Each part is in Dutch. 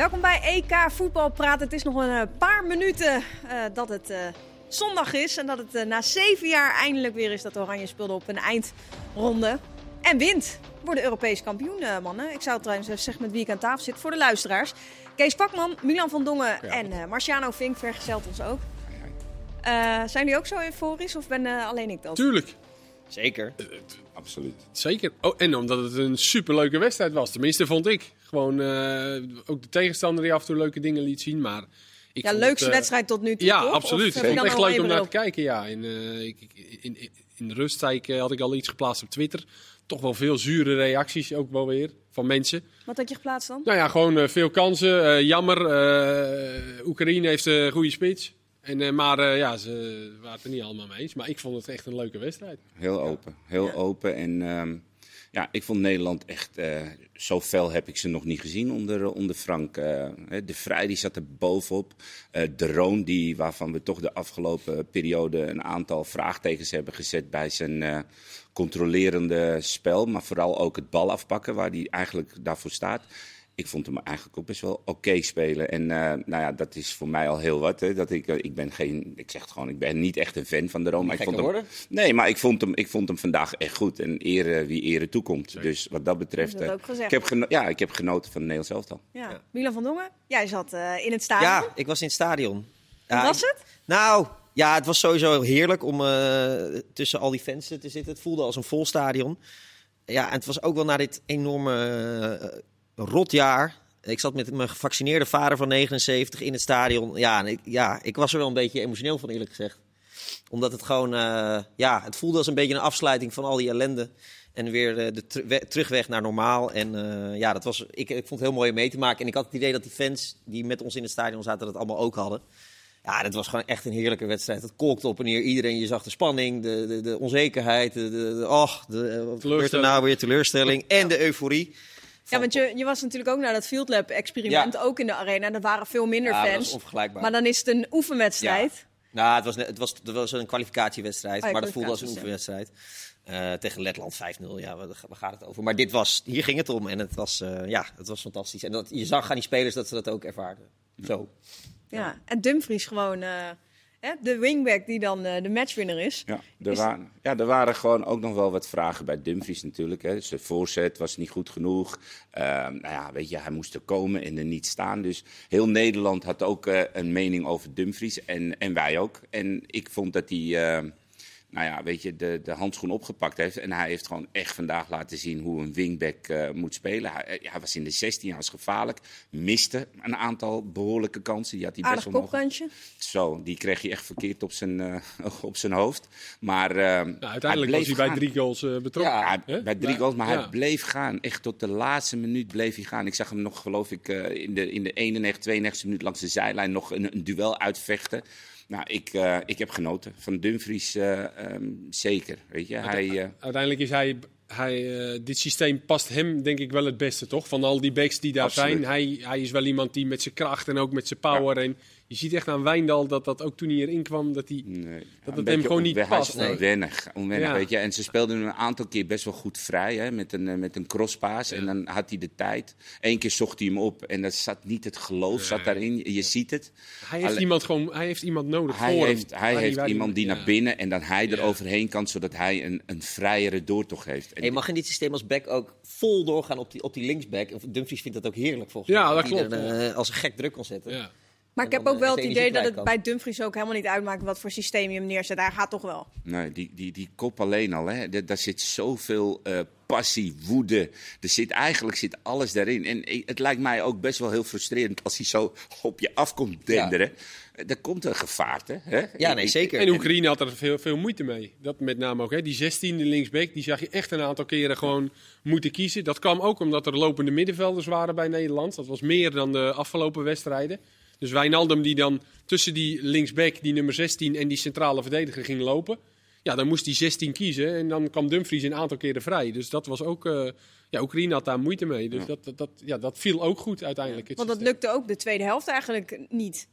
Welkom bij EK Voetbal Praat. Het is nog een eh, paar minuten uh, dat het uh, zondag is. En dat het uh, na zeven jaar eindelijk weer is dat Oranje speelde op een eindronde. En wint. Worden Europees kampioen, mannen. Ik zou trouwens even zeggen met wie ik aan tafel zit voor de luisteraars. Kees Pakman, Milan van Dongen ja. en Marciano Vink vergezelt ons ook. zijn jullie ook zo euforisch of ben alleen ik dat? Tuurlijk. Zeker. absoluut. Zeker. Oh, en omdat het een superleuke wedstrijd was. Tenminste, vond ik. Gewoon ook de tegenstander die af en toe leuke dingen liet zien. Maar ik ja, leukste het, wedstrijd tot nu toe. Ja, toch? absoluut. Ik vond het echt leuk om naar te kijken. Ja. In, uh, ik, in, in, in, de rust ik, had ik al iets geplaatst op Twitter. Toch wel veel zure reacties ook wel weer van mensen. Wat had je geplaatst dan? Nou ja, gewoon uh, veel kansen. Uh, jammer. Oekraïne heeft een goede spits. En, maar ja, ze waren het er niet allemaal mee eens. Maar ik vond het echt een leuke wedstrijd. Heel open. Heel ja. open. En um, ja, ik vond Nederland echt. Uh, zo fel heb ik ze nog niet gezien onder, onder Frank. Uh, de Vrij die zat er bovenop. Uh, de Roon, die, waarvan we toch de afgelopen periode een aantal vraagtekens hebben gezet bij zijn controlerende spel. Maar vooral ook het bal afpakken, waar hij eigenlijk daarvoor staat ik vond hem eigenlijk ook best wel oké okay spelen. En uh, nou ja, dat is voor mij al heel wat. Hè, dat ik, uh, ik ben geen, ik zeg het gewoon, ik ben niet echt een fan van de Roma. Ik vond hem, nee, maar ik vond, hem, ik vond hem vandaag echt goed. En ere wie ere toekomt. Dus wat dat betreft. Dat ook ik, heb geno- ja, ik heb genoten van Nederlands elftal. Ja. ja. Milan van Dongen, jij zat uh, in het stadion. Ja, ik was in het stadion. Ja, Hoe was het? Nou, ja, het was sowieso heerlijk om tussen al die fans te zitten. Het voelde als een vol stadion. Ja, en het was ook wel naar dit enorme rotjaar. Ik zat met mijn gevaccineerde vader van 79 in het stadion. Ja, en ik, ja, ik was er wel een beetje emotioneel van, eerlijk gezegd. Omdat het gewoon, uh, ja, het voelde als een beetje een afsluiting van al die ellende. En weer uh, de ter terugweg naar normaal. En uh, ja, dat was, ik, ik vond het heel mooi om mee te maken. En ik had het idee dat die fans die met ons in het stadion zaten, dat allemaal ook hadden. Ja, dat was gewoon echt een heerlijke wedstrijd. Het kolkte op en neer. Iedereen, je zag de spanning, de, de, de onzekerheid, de, de, de, de, wat gebeurt er nou weer, teleurstelling en de euforie. Ja, want je, je was natuurlijk ook naar dat Field Lab experiment, ja. ook in de arena. Er waren veel minder ja, fans. onvergelijkbaar. Maar dan is het een oefenwedstrijd. Ja. Nou, het was, het, was, het was een kwalificatiewedstrijd, oh, maar dat voelde als een oefenwedstrijd. Uh, tegen Letland 5-0, ja, waar, waar, gaat het over? Maar dit was, hier ging het om en het was, uh, ja, het was fantastisch. En dat, je zag aan die spelers dat ze dat ook ervaarden. Zo. Ja, en Dumfries gewoon... Uh, de wingback die dan uh, de matchwinner is. Ja er, is... Waren, ja, er waren gewoon ook nog wel wat vragen bij Dumfries natuurlijk. Hè. Zijn voorzet was niet goed genoeg. Uh, nou ja, weet je, hij moest er komen en er niet staan. Dus heel Nederland had ook uh, een mening over Dumfries en, en wij ook. En ik vond dat hij nou ja, weet je, de, de handschoen opgepakt heeft. En hij heeft gewoon echt vandaag laten zien hoe een wingback uh, moet spelen. Hij, hij, was in de 16, hij was gevaarlijk. Miste een aantal behoorlijke kansen. Die had hij Aardig best wel kopkantje. Zo, die kreeg hij echt verkeerd op zijn, uh, op zijn hoofd. Maar uh, nou, uiteindelijk hij was hij bij drie goals betrokken. Ja, bij drie goals, maar ja. hij bleef gaan. Echt tot de laatste minuut bleef hij gaan. Ik zag hem nog, geloof ik, in de, in de 91, 92 minuut langs de zijlijn nog een, een duel uitvechten. Nou, ik, uh, ik heb genoten van Dumfries, uh, um, zeker. Weet je, hij, uh... Uiteindelijk is hij, hij dit systeem past hem denk ik wel het beste, toch? Van al die backs die daar Absoluut. zijn. Hij, hij is wel iemand die met zijn kracht en ook met zijn power ja. en je ziet echt aan Wijndal dat dat ook toen hij erin kwam, dat, hij, nee, dat het hem gewoon niet past. Hij is onwennig, onwennig ja. weet je. En ze speelden een aantal keer best wel goed vrij, hè, met een, met een crosspaas. Ja. En dan had hij de tijd. Eén keer zocht hij hem op en dat zat niet het geloof, nee. zat daarin. Je ziet het. Hij heeft, iemand, gewoon, hij heeft iemand nodig hij voor heeft, hem. Hij heeft hij iemand die naar binnen en dan hij er overheen kan, zodat hij een, een vrijere doortocht heeft. En je mag in dit systeem als back ook vol doorgaan op die, op die linksback. Dumfries vindt dat ook heerlijk volgens ja, mij. dat klopt. Er, uh, als een gek druk kon zetten. Maar ik heb ook wel het idee dat het bij Dumfries ook helemaal niet uitmaakt wat voor systeem je hem neerzet. Hij gaat toch wel. Nee, die, die, die kop alleen al, hè. daar zit zoveel uh, passie, woede. Er zit, eigenlijk zit alles daarin. En het lijkt mij ook best wel heel frustrerend als hij zo op je af komt denderen. Ja. Er komt een gevaarte. Hè? Ja, nee, zeker. En Oekraïne had er veel, veel moeite mee. Dat met name ook. Hè. Die 16e linksback, die zag je echt een aantal keren gewoon moeten kiezen. Dat kwam ook omdat er lopende middenvelders waren bij Nederland. Dat was meer dan de afgelopen wedstrijden. Dus Wijnaldum die dan tussen die linksback, die nummer 16 en die centrale verdediger ging lopen. Ja, dan moest hij 16 kiezen en dan kwam Dumfries een aantal keren vrij. Dus dat was ook... Uh, ja, Oekraïne had daar moeite mee. Dus ja. Dat, dat, dat, ja, dat viel ook goed uiteindelijk. Want dat lukte ook de tweede helft eigenlijk niet.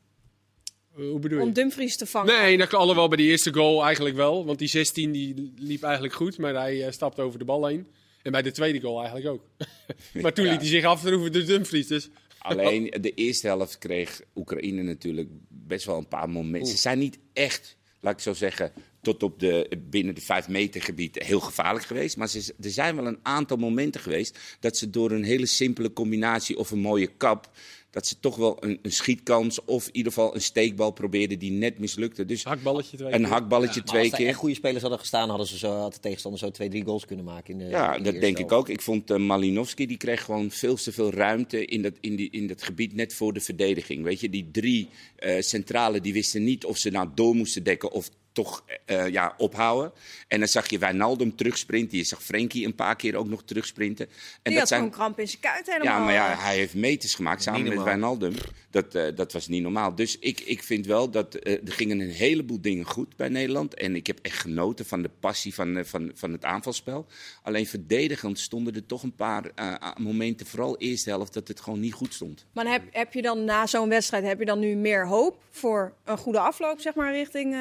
Uh, hoe bedoel je? Om Dumfries te vangen. Nee, dat alhoewel bij die eerste goal eigenlijk wel. Want die 16 die liep eigenlijk goed, maar hij uh, stapte over de bal heen. En bij de tweede goal eigenlijk ook. maar toen liet hij zich aftroeven door Dumfries. Dus Alleen de eerste helft kreeg Oekraïne natuurlijk best wel een paar momenten. Ze zijn niet echt, laat ik zo zeggen, tot op de, binnen de vijf meter gebied heel gevaarlijk geweest. Maar ze, er zijn wel een aantal momenten geweest dat ze door een hele simpele combinatie of een mooie kap dat ze toch wel een, een, schietkans of in ieder geval een steekbal probeerden die net mislukte. Dus hakballetje twee een keer. hakballetje twee als er keer. echt goede spelers hadden gestaan, hadden ze zo, had de tegenstander zo twee, drie goals kunnen maken. In de, Ja, in de dat denk ik ook. Ik vond uh, Malinowski, die kreeg gewoon veel te veel ruimte in dat, in, die, in dat gebied net voor de verdediging. Weet je, die drie uh, centralen die wisten niet of ze nou door moesten dekken of toch uh, ja, ophouden. En dan zag je Wijnaldum terugsprinten. Je zag Frenkie een paar keer ook nog terugsprinten. En die dat had zijn... gewoon kramp in zijn kuit helemaal. Ja, maar ja, hij heeft meters gemaakt samen met. Wijnaldum. Dat, uh, dat was niet normaal. Dus ik, ik vind wel dat uh, er gingen een heleboel dingen goed bij Nederland. En ik heb echt genoten van de passie van, uh, van, van het aanvalspel. Alleen verdedigend stonden er toch een paar uh, momenten, vooral eerste helft, dat het gewoon niet goed stond. Maar heb, heb je dan na zo'n wedstrijd heb je dan nu meer hoop voor een goede afloop, zeg maar, richting.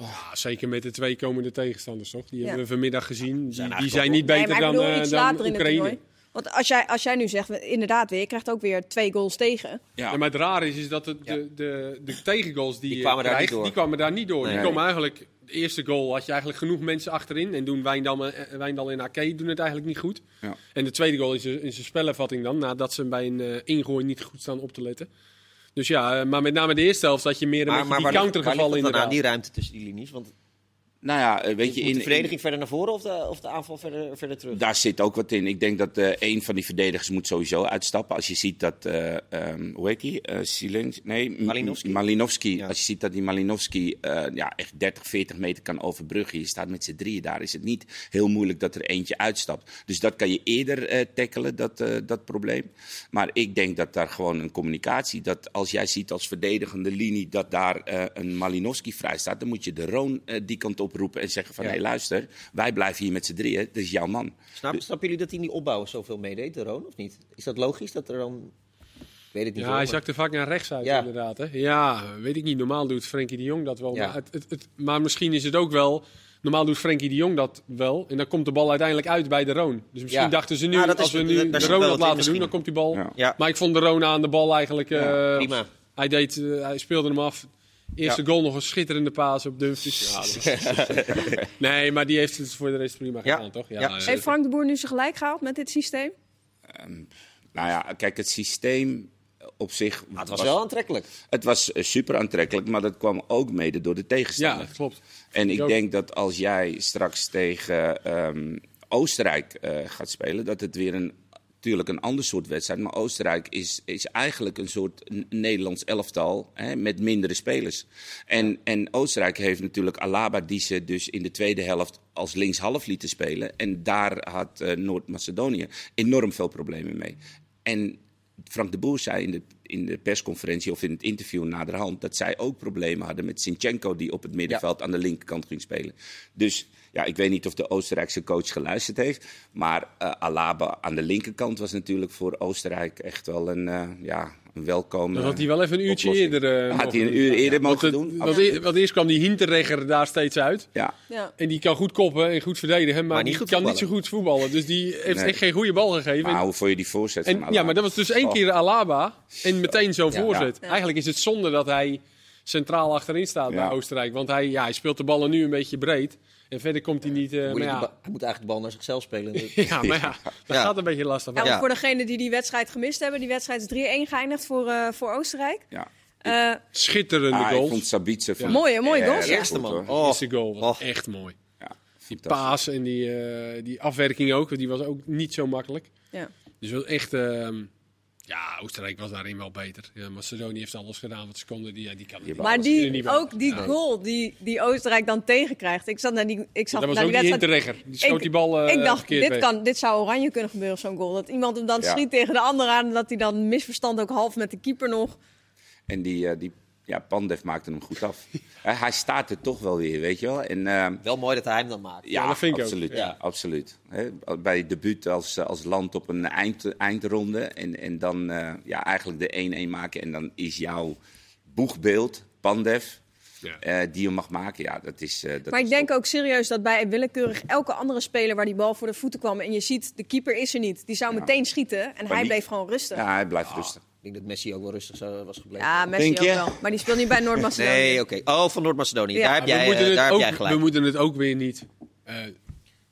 Uh... Ja, zeker met de twee komende tegenstanders, toch? Die Ja. hebben we vanmiddag gezien. Die, Zijn die eigenlijk zijn niet Nee, beter maar ik dan, eh, iets dan later in het Oekraïne. Want als jij, als jij nu zegt, inderdaad weer, je krijgt ook weer twee goals tegen. Ja, Ja, maar het rare is, is dat de, de, de tegengoals die, Die je kwamen daar krijgt, niet door. die kwamen daar niet door. Nee. Die komen eigenlijk, de eerste goal had je eigenlijk genoeg mensen achterin. En doen Wijndal, en- Wijndal en Ake doen het eigenlijk niet goed. Ja. En de tweede goal is in zijn spelervatting dan, nadat ze bij een eh, ingooi niet goed staan op te letten. Dus ja, eh, maar met name de eerste helft had je meer een Maar, beetje maar die countergevallen het dan aan, die ruimte tussen die linies? Want nou ja, eh, weet je, moet in, de verdediging verder naar voren of de, of de aanval verder, verder terug? Daar zit ook wat in. Ik denk dat eh een van die verdedigers moet sowieso uitstappen. Als je ziet dat, eh, ehm, hoe heet die? Silens- nee, Malinowski. Malinowski. Ja. Als je ziet dat die Malinowski ja, echt 30, 40 meter kan overbruggen. Je staat met z'n drieën daar. Is het niet heel moeilijk dat er eentje uitstapt. Dus dat kan je eerder tackelen, dat, dat probleem. Maar ik denk dat daar gewoon een communicatie... dat als jij ziet als verdedigende linie dat daar een Malinowski vrij staat... dan moet je de Roon die kant oproepen en zeggen van... Ja. hé luister, wij blijven hier met z'n drieën. Dat is jouw man. Snap, snappen jullie dat hij in die opbouw zoveel meedeed, de Roon, of niet? Is dat logisch dat er dan... Ik weet het niet Ja, hij maar- zakte vaak naar rechts uit, Ja. inderdaad. Hè? Ja, weet ik niet. Normaal doet Frenkie de Jong dat wel. Ja. Maar, het, het, het- maar misschien is het ook wel... Normaal doet Frenkie de Jong dat wel. En dan komt de bal uiteindelijk uit bij de Roon. Dus misschien Ja. dachten ze nu, Nou, dat is- als we nu de Roon dat laten doen, misschien. dan komt die bal. Ja. Ja, Maar ik vond de Roon aan de bal eigenlijk... Ja, eh, prima. Hij, deed, eh, hij speelde hem af. Eerste goal nog een schitterende paas op Dumfries. Ja, nee, maar die heeft het voor de rest prima Ja. gedaan, toch? Ja. eh, Heeft Frank de Boer nu zijn gelijk gehaald met dit systeem? Nou ja, kijk, het systeem op zich. Maar het was wel aantrekkelijk. Het was eh, super aantrekkelijk, maar dat kwam ook mede door de ja, tegenstander. dat klopt. en ik denk dat als jij straks tegen ehm, Oostenrijk eh, gaat spelen, dat het weer een. Natuurlijk een ander soort wedstrijd, maar Oostenrijk is, is eigenlijk een soort Nederlands elftal hè, met mindere spelers. En, en Oostenrijk heeft natuurlijk Alaba, die ze dus in de tweede helft als linkshalf lieten spelen. En daar had eh, Noord-Macedonië enorm veel problemen mee. En Frank de Boer zei in de, in de persconferentie of in het interview naderhand dat zij ook problemen hadden met Sinchenko, die op het middenveld aan de linkerkant ging spelen. Dus ja, ik weet niet of de Oostenrijkse coach geluisterd heeft. Maar eh, Alaba aan de linkerkant was natuurlijk voor Oostenrijk echt wel een, eh, ja, een welkome. Dan had hij wel even een uurtje oplossing. eerder... eh, Had hij een uur eerder mogen het- doen? Want, e- want eerst kwam die Hinterregger daar steeds uit. Ja, Ja. En die kan goed koppen en goed verdedigen, maar, Maar niet die goed kan niet zo goed voetballen. Dus die heeft Nee. echt geen goede bal gegeven. maar hoe vond je die voorzet en, van Alaba? ja, maar dat was dus één Oh. keer Alaba en meteen zo'n Ja. voorzet. Ja. Eigenlijk is het zonde dat hij centraal achterin staat bij. Oostenrijk. Want hij, ja, hij speelt de ballen nu een beetje breed. En verder komt hij niet... eh, Moet ja, hij moet eigenlijk de bal naar zichzelf spelen. ja, maar ja, dat Ja. gaat een beetje lastig. Ja, voor degenen die die wedstrijd gemist hebben, die wedstrijd is 3-1 geëindigd voor, eh, voor Oostenrijk. Ja. Eh, Schitterende Ah, ik vond van Mooie, mooie goals, ja. Eerste man. Oh, eerste goal was Oh. echt mooi. Ja, Die paas en die, eh, die afwerking ook, die was ook niet zo makkelijk. ja. Dus wel echt... ehm, ja, Oostenrijk was daarin wel beter. Ja, Macedonië heeft alles gedaan wat ze konden. Die, ja, die kan Maar die, niet ook die Ja. goal die, die Oostenrijk dan tegenkrijgt. Ik zat naar die, ik zag Dat was naar ook die die wedstrijd. Hinterregger. Die schoot Ik- die bal eh, ik dacht, verkeerd dit, weg. kan, dit zou oranje kunnen gebeuren, zo'n goal. Dat iemand hem dan Ja. schiet tegen de ander aan. En dat hij dan misverstand ook half met de keeper nog. En die, eh, die ja, Pandev maakte hem goed af. Hij staat er toch wel weer, weet je wel. En, eh, wel mooi dat hij hem dan maakt. ja, dat vind ik ook. absoluut. Ja. absoluut. Hè, bij debuut als, als land op een eind, eindronde. En, en dan eh, ja, eigenlijk de 1-1 maken. En dan is jouw boegbeeld, Pandev, Ja. eh, die je mag maken. Ja, dat is. eh, dat Maar ik is denk top. ook serieus dat bij willekeurig elke andere speler waar die bal voor de voeten kwam. En je ziet, de keeper is er niet. Die zou Ja. meteen schieten. En hij niet- bleef gewoon rustig. Ja, hij blijft rustig. Ik denk dat Messi ook wel rustig zo was gebleven. Ja, Messi Denk ook je? wel. Maar die speelt niet bij Noord-Macedonië. Nee, oké. Oh, van Noord-Macedonië. Ja. Daar heb we, jij, moeten eh, het daar heb ook, jij gelijk. we moeten het ook weer niet eh,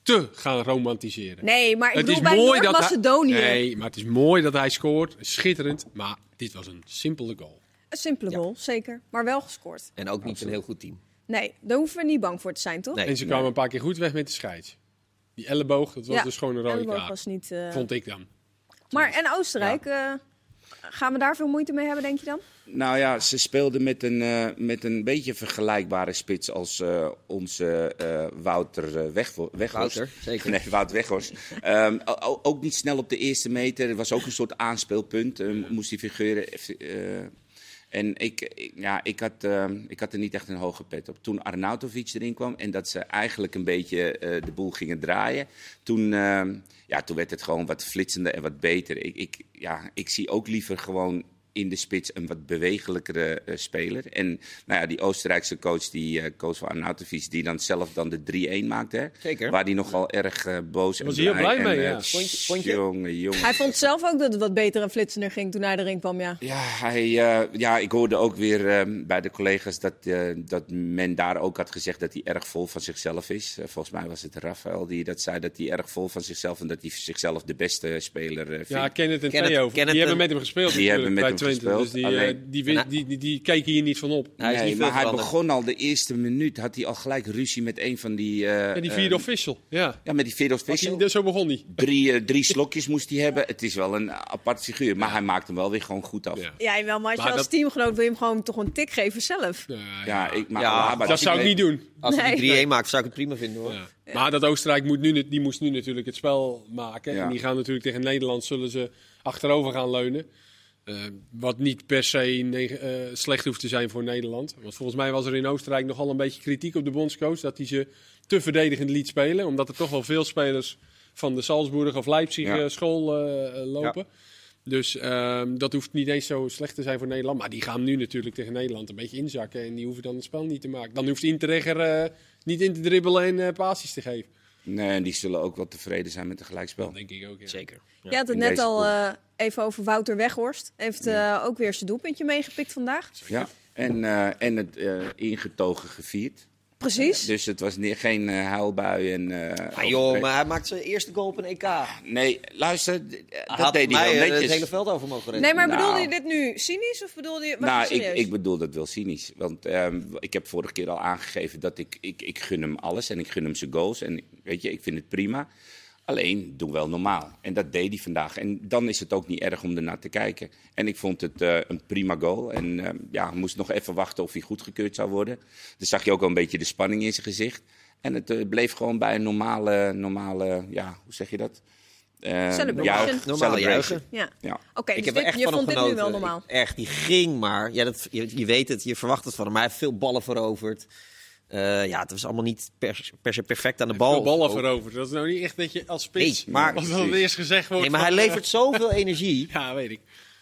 te gaan romantiseren. Nee, maar ik het bedoel is bij mooi dat hij, Noord-Macedonië. Nee, maar het is mooi dat hij scoort. Schitterend. Maar dit was een simpele goal. Een simpele goal, zeker. Maar wel gescoord. En ook niet een heel goed team. Nee, daar hoeven we niet bang voor te zijn, toch? Nee. En ze kwamen een paar keer goed weg met de scheids. Die elleboog, dat was Ja, dus gewoon een rode elleboog kaart. was niet... eh, Vond ik dan. Maar en Oostenrijk, eh, gaan we daar veel moeite mee hebben, denk je dan? Nou ja, ze speelden met een, eh, met een beetje vergelijkbare spits als eh, onze eh, Wouter Weghorst. Wouter, zeker. Nee, Wouter Weghorst. Ehm, ook niet snel op de eerste meter. Er was ook een soort aanspeelpunt. moest die figuren... en ik, ik- ja, ik, had, ehm, ik had er niet echt een hoge pet op. Toen Arnautovic erin kwam en dat ze eigenlijk een beetje eh, de boel gingen draaien. Toen, ehm, ja, toen werd het gewoon wat flitsender en wat beter. Ik, ik, ja, ik zie ook liever gewoon in de spits een wat bewegelijkere eh, speler. En nou ja, die Oostenrijkse coach, die eh coach van Arnautovic, die dan zelf dan de 3-1 maakte. Hè? Zeker. Waar die nogal erg eh, boos en Was hij heel blij en, mee, eh, ja. Vond je- vond je? Jongen, jongen. Hij vond zelf ook dat het wat beter en flitsender ging toen hij erin kwam, ja. Ja, hij, eh, ja, ik hoorde ook weer ehm, bij de collega's dat, eh, dat men daar ook had gezegd dat hij erg vol van zichzelf is. Eh, volgens mij was het Rafael die dat zei, dat hij erg vol van zichzelf en dat hij zichzelf de beste speler eh, vindt. Ja, Kenneth en Theo. Die hebben en- met hem gespeeld Die hebben met bij hem Twente. Dus die, eh, alleen- die, die, die, die keken hier niet van op. Hij is nee, niet maar hij begon al de eerste minuut, had hij al gelijk ruzie met een van die... eh, Ja, die vierde eh, official. Ja. Ja, met die vierde official. hij- zo begon hij. Drie, drie slokjes moest hij hebben. Het is wel een apart figuur, maar hij maakt hem wel weer gewoon goed af. Ja. Ja, wel, maar als Maar je als dat- teamgenoot wil je hem gewoon toch een tik geven zelf. Ja, Ja, ik, maar dat zou ik niet doen. Als hij Nee. die 3-1 maakt, zou ik het prima vinden hoor. Ja. Maar dat Oostenrijk moet nu, die moest nu natuurlijk het spel maken. Ja. En die gaan natuurlijk tegen Nederland zullen ze achterover gaan leunen. Eh, wat niet per se eh, slecht hoeft te zijn voor Nederland. Want volgens mij was er in Oostenrijk nogal een beetje kritiek op de bondscoach. Dat hij ze te verdedigend liet spelen. Omdat er toch wel veel spelers van de Salzburg of Leipzig Ja. eh, school lopen. Dus ehm, dat hoeft niet eens zo slecht te zijn voor Nederland. Maar die gaan nu natuurlijk tegen Nederland een beetje inzakken. En die hoeven dan het spel niet te maken. Dan hoeft Interregger niet in te dribbelen en passes te geven. Nee, en die zullen ook wel tevreden zijn met een gelijkspel. Dat denk ik ook, ja. Zeker. Ja. Je had het in net al eh, even over Wouter Weghorst. Heeft eh, ook weer zijn doelpuntje meegepikt vandaag. Ja, en, eh, en het eh, ingetogen gevierd. Precies. Dus het was neer, geen eh, huilbui. En, eh, Ah, joh, maar hij maakt zijn eerste goal op een EK. Nee, luister, d- dat had deed hij wel eh, netjes. het hele veld over mogen rennen. Nee, maar Nou. bedoelde je dit nu cynisch of bedoelde je nou, ik, ik bedoel dat wel cynisch. Want ehm, ik heb vorige keer al aangegeven dat ik, ik, ik gun hem alles en ik gun hem zijn goals. En weet je, ik vind het prima. Alleen, doe wel normaal. En dat deed hij vandaag. En dan is het ook niet erg om ernaar te kijken. En ik vond het eh, een prima goal. En ehm, ja, moest nog even wachten of hij goedgekeurd zou worden. Dus zag je ook al een beetje de spanning in zijn gezicht. En het eh, bleef gewoon bij een normale, normale, ja, hoe zeg je dat? Eh, Celebration. Normaal juichen. Ja. Ja. Oké, dus dit, je vond dit nu wel normaal. Echt, die ging maar. Ja, dat, je, je weet het, je verwacht het van hem. Maar hij heeft veel ballen veroverd. Eh, ja, het was allemaal niet per, per se perfect aan de bal. Veel ballen veroverd. Dat is nou niet echt dat je als spits... Nee, maar- dat eerst gezegd wordt... Nee, maar hij van, eh, levert zoveel energie. Ja, weet ik.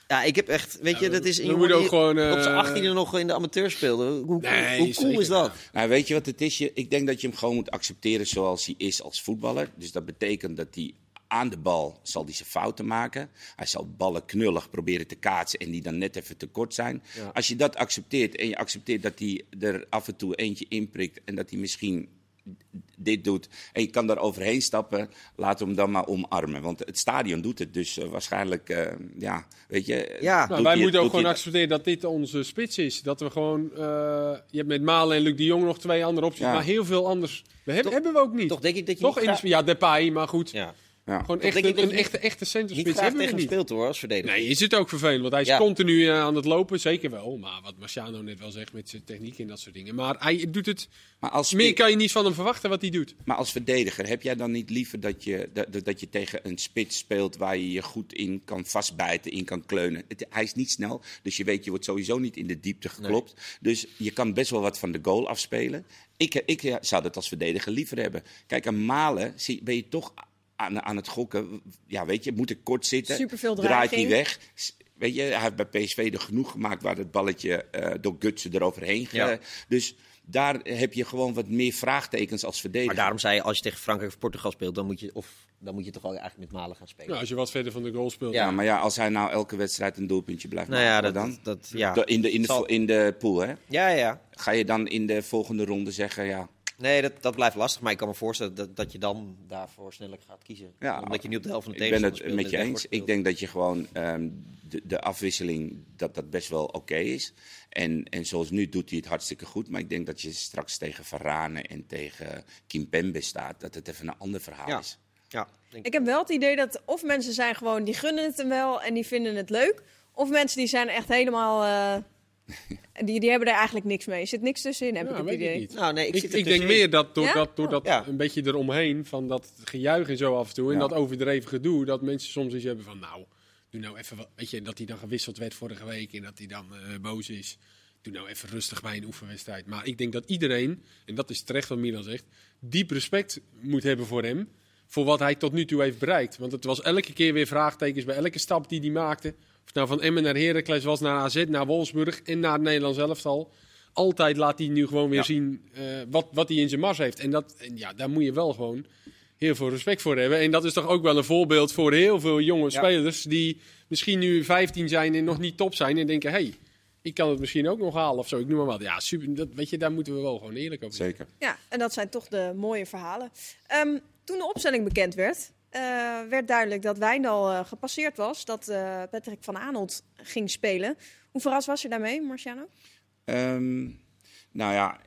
Ja, ik heb echt, weet je, dat is jongen moet ook gewoon, eh, op zijn achttiende nog in de amateur speelde. Hoe, hoe, Nee, hoe cool zeker. is dat? Nou, weet je wat het is? Je- Ik denk dat je hem gewoon moet accepteren zoals hij is als voetballer. Dus dat betekent dat hij aan de bal zal hij zijn fouten maken. Hij zal ballen knullig proberen te kaatsen en die dan net even te kort zijn. Als je dat accepteert en je accepteert dat hij er af en toe eentje inprikt en dat hij misschien dit doet en je kan daar overheen stappen, laat hem dan maar omarmen. Want het stadion doet het, dus eh, waarschijnlijk, eh, ja, weet je... Ja. Nou, wij moeten ook gewoon accepteren dat dit onze spits is. Dat we gewoon... eh, je hebt met Malen en Luc de Jong nog twee andere opties. Ja. Maar heel veel anders we hebben, hebben we ook niet. Toch denk ik dat je Toch in de, ja, Depay, maar goed. Ja. Ja. Gewoon echt een, dat een echte, echte hebben we tegen hem niet. speelt hoor, als verdediger. Nee, is het ook vervelend, want hij is Ja. continu eh, aan het lopen, zeker wel. Maar wat Marciano net wel zegt met zijn techniek en dat soort dingen. Maar hij doet het... Maar als Meer kan je niet van hem verwachten wat hij doet. Maar als verdediger, heb jij dan niet liever dat je, dat, dat je tegen een spits speelt waar je je goed in kan vastbijten, in kan kleunen? Het- hij is niet snel, dus je weet, je wordt sowieso niet in de diepte geklopt. Dus je kan best wel wat van de goal afspelen. Ik, ik ja, zou dat als verdediger liever hebben. Kijk, aan Malen zie, ben je toch aan, aan het gokken. Ja, weet je, moet ik kort zitten? Superveel Draait hij weg? Weet je, hij heeft bij PSV er genoeg gemaakt waar het balletje eh, door Gutsen eroverheen. Ja. Dus daar heb je gewoon wat meer vraagtekens als verdediger. Maar daarom zei je, als je tegen Frankrijk of Portugal speelt, dan moet je, of, dan moet je toch wel eigenlijk met Malen gaan spelen. Nou, als je wat verder van de goal speelt. Ja, maar ja, als hij nou elke wedstrijd een doelpuntje blijft nou ja, maken, dat, dan? dat, ja. De- In de, in, de, in de pool, hè? ja, ja. Ga je dan in de volgende ronde zeggen, ja, Nee, dat, dat blijft lastig. Maar ik kan me voorstellen dat, dat je dan daarvoor sneller gaat kiezen. Ja, Omdat je niet op de helft van de ik ben tegenstander het met je en eens. Ik denk dat je gewoon ehm, de, de afwisseling, dat dat best wel oké is. En, en zoals nu doet hij het hartstikke goed. Maar ik denk dat je straks tegen Varane en tegen Kimpembe staat, dat het even een ander verhaal Ja. is. Ja, denk Ik heb wel het idee dat of mensen zijn gewoon, die gunnen het hem wel en die vinden het leuk. Of mensen die zijn echt helemaal, eh, die, die hebben er eigenlijk niks mee. Er zit niks tussenin, heb Ja, ik het weet ik idee. niet. Nou, nee, ik, Ik, zit ik denk meer dat door Ja? dat, door dat Ja. een beetje eromheen, van dat gejuich en zo af en toe, en Ja. dat overdreven gedoe, dat mensen soms iets hebben van, nou, doe nou even wat, weet je, dat hij dan gewisseld werd vorige week en dat hij dan eh, boos is. Doe nou even rustig bij een oefenwedstrijd. Maar ik denk dat iedereen, en dat is terecht wat Milan zegt, diep respect moet hebben voor hem. Voor wat hij tot nu toe heeft bereikt. Want het was elke keer weer vraagtekens bij elke stap die hij maakte. Of het nou van Emmen naar Heracles was, naar AZ, naar Wolfsburg en naar het Nederlands elftal. Altijd laat hij nu gewoon weer Ja. zien eh, wat, wat hij in zijn mars heeft. En, dat, en ja, daar moet je wel gewoon heel veel respect voor hebben. En dat is toch ook wel een voorbeeld voor heel veel jonge Ja. spelers die misschien nu 15 zijn en nog niet top zijn. En denken, hé, hey, ik kan het misschien ook nog halen of zo. Ik noem maar wat. Ja, super. Dat, weet je, daar moeten we wel gewoon eerlijk over zijn. Zeker. Ja, en dat zijn toch de mooie verhalen. Ehm, toen de opstelling bekend werd, werd duidelijk dat Wijndal eh, gepasseerd was. Dat eh, Patrick van Aanholt ging spelen. Hoe verrast was je daarmee, Marciano? Ehm, nou ja,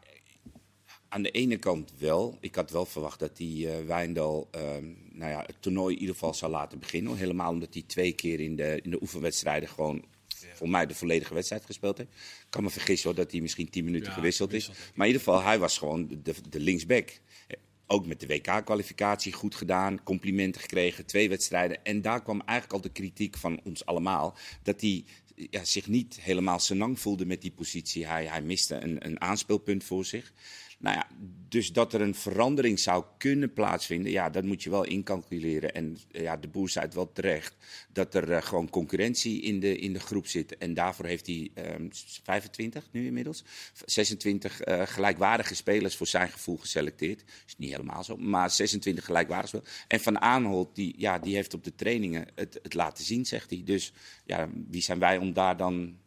aan de ene kant wel. Ik had wel verwacht dat die eh Wijndal ehm, nou ja, het toernooi in ieder geval zou laten beginnen. Helemaal omdat hij twee keer in de, in de oefenwedstrijden gewoon voor mij de volledige wedstrijd gespeeld heeft. Ik kan me vergissen hoor, dat hij misschien 10 minuten Ja, gewisseld is. Maar in ieder geval, hij was gewoon de, de, de linksback. Ook met de WK-kwalificatie goed gedaan, complimenten gekregen, twee wedstrijden. En daar kwam eigenlijk al de kritiek van ons allemaal. Dat hij ja, zich niet helemaal senang voelde met die positie. Hij, hij miste een, een aanspeelpunt voor zich. Nou ja, dus dat er een verandering zou kunnen plaatsvinden, ja, dat moet je wel incalculeren. En eh, ja, de boer zei wel terecht, dat er eh, gewoon concurrentie in de, in de groep zit. En daarvoor heeft hij ehm 25 nu inmiddels, 26 eh, gelijkwaardige spelers voor zijn gevoel geselecteerd. Is niet helemaal zo, maar 26 gelijkwaardige spelers. En Van Aanholt, die, ja, die heeft op de trainingen het, het laten zien, zegt hij. Dus ja, wie zijn wij om daar dan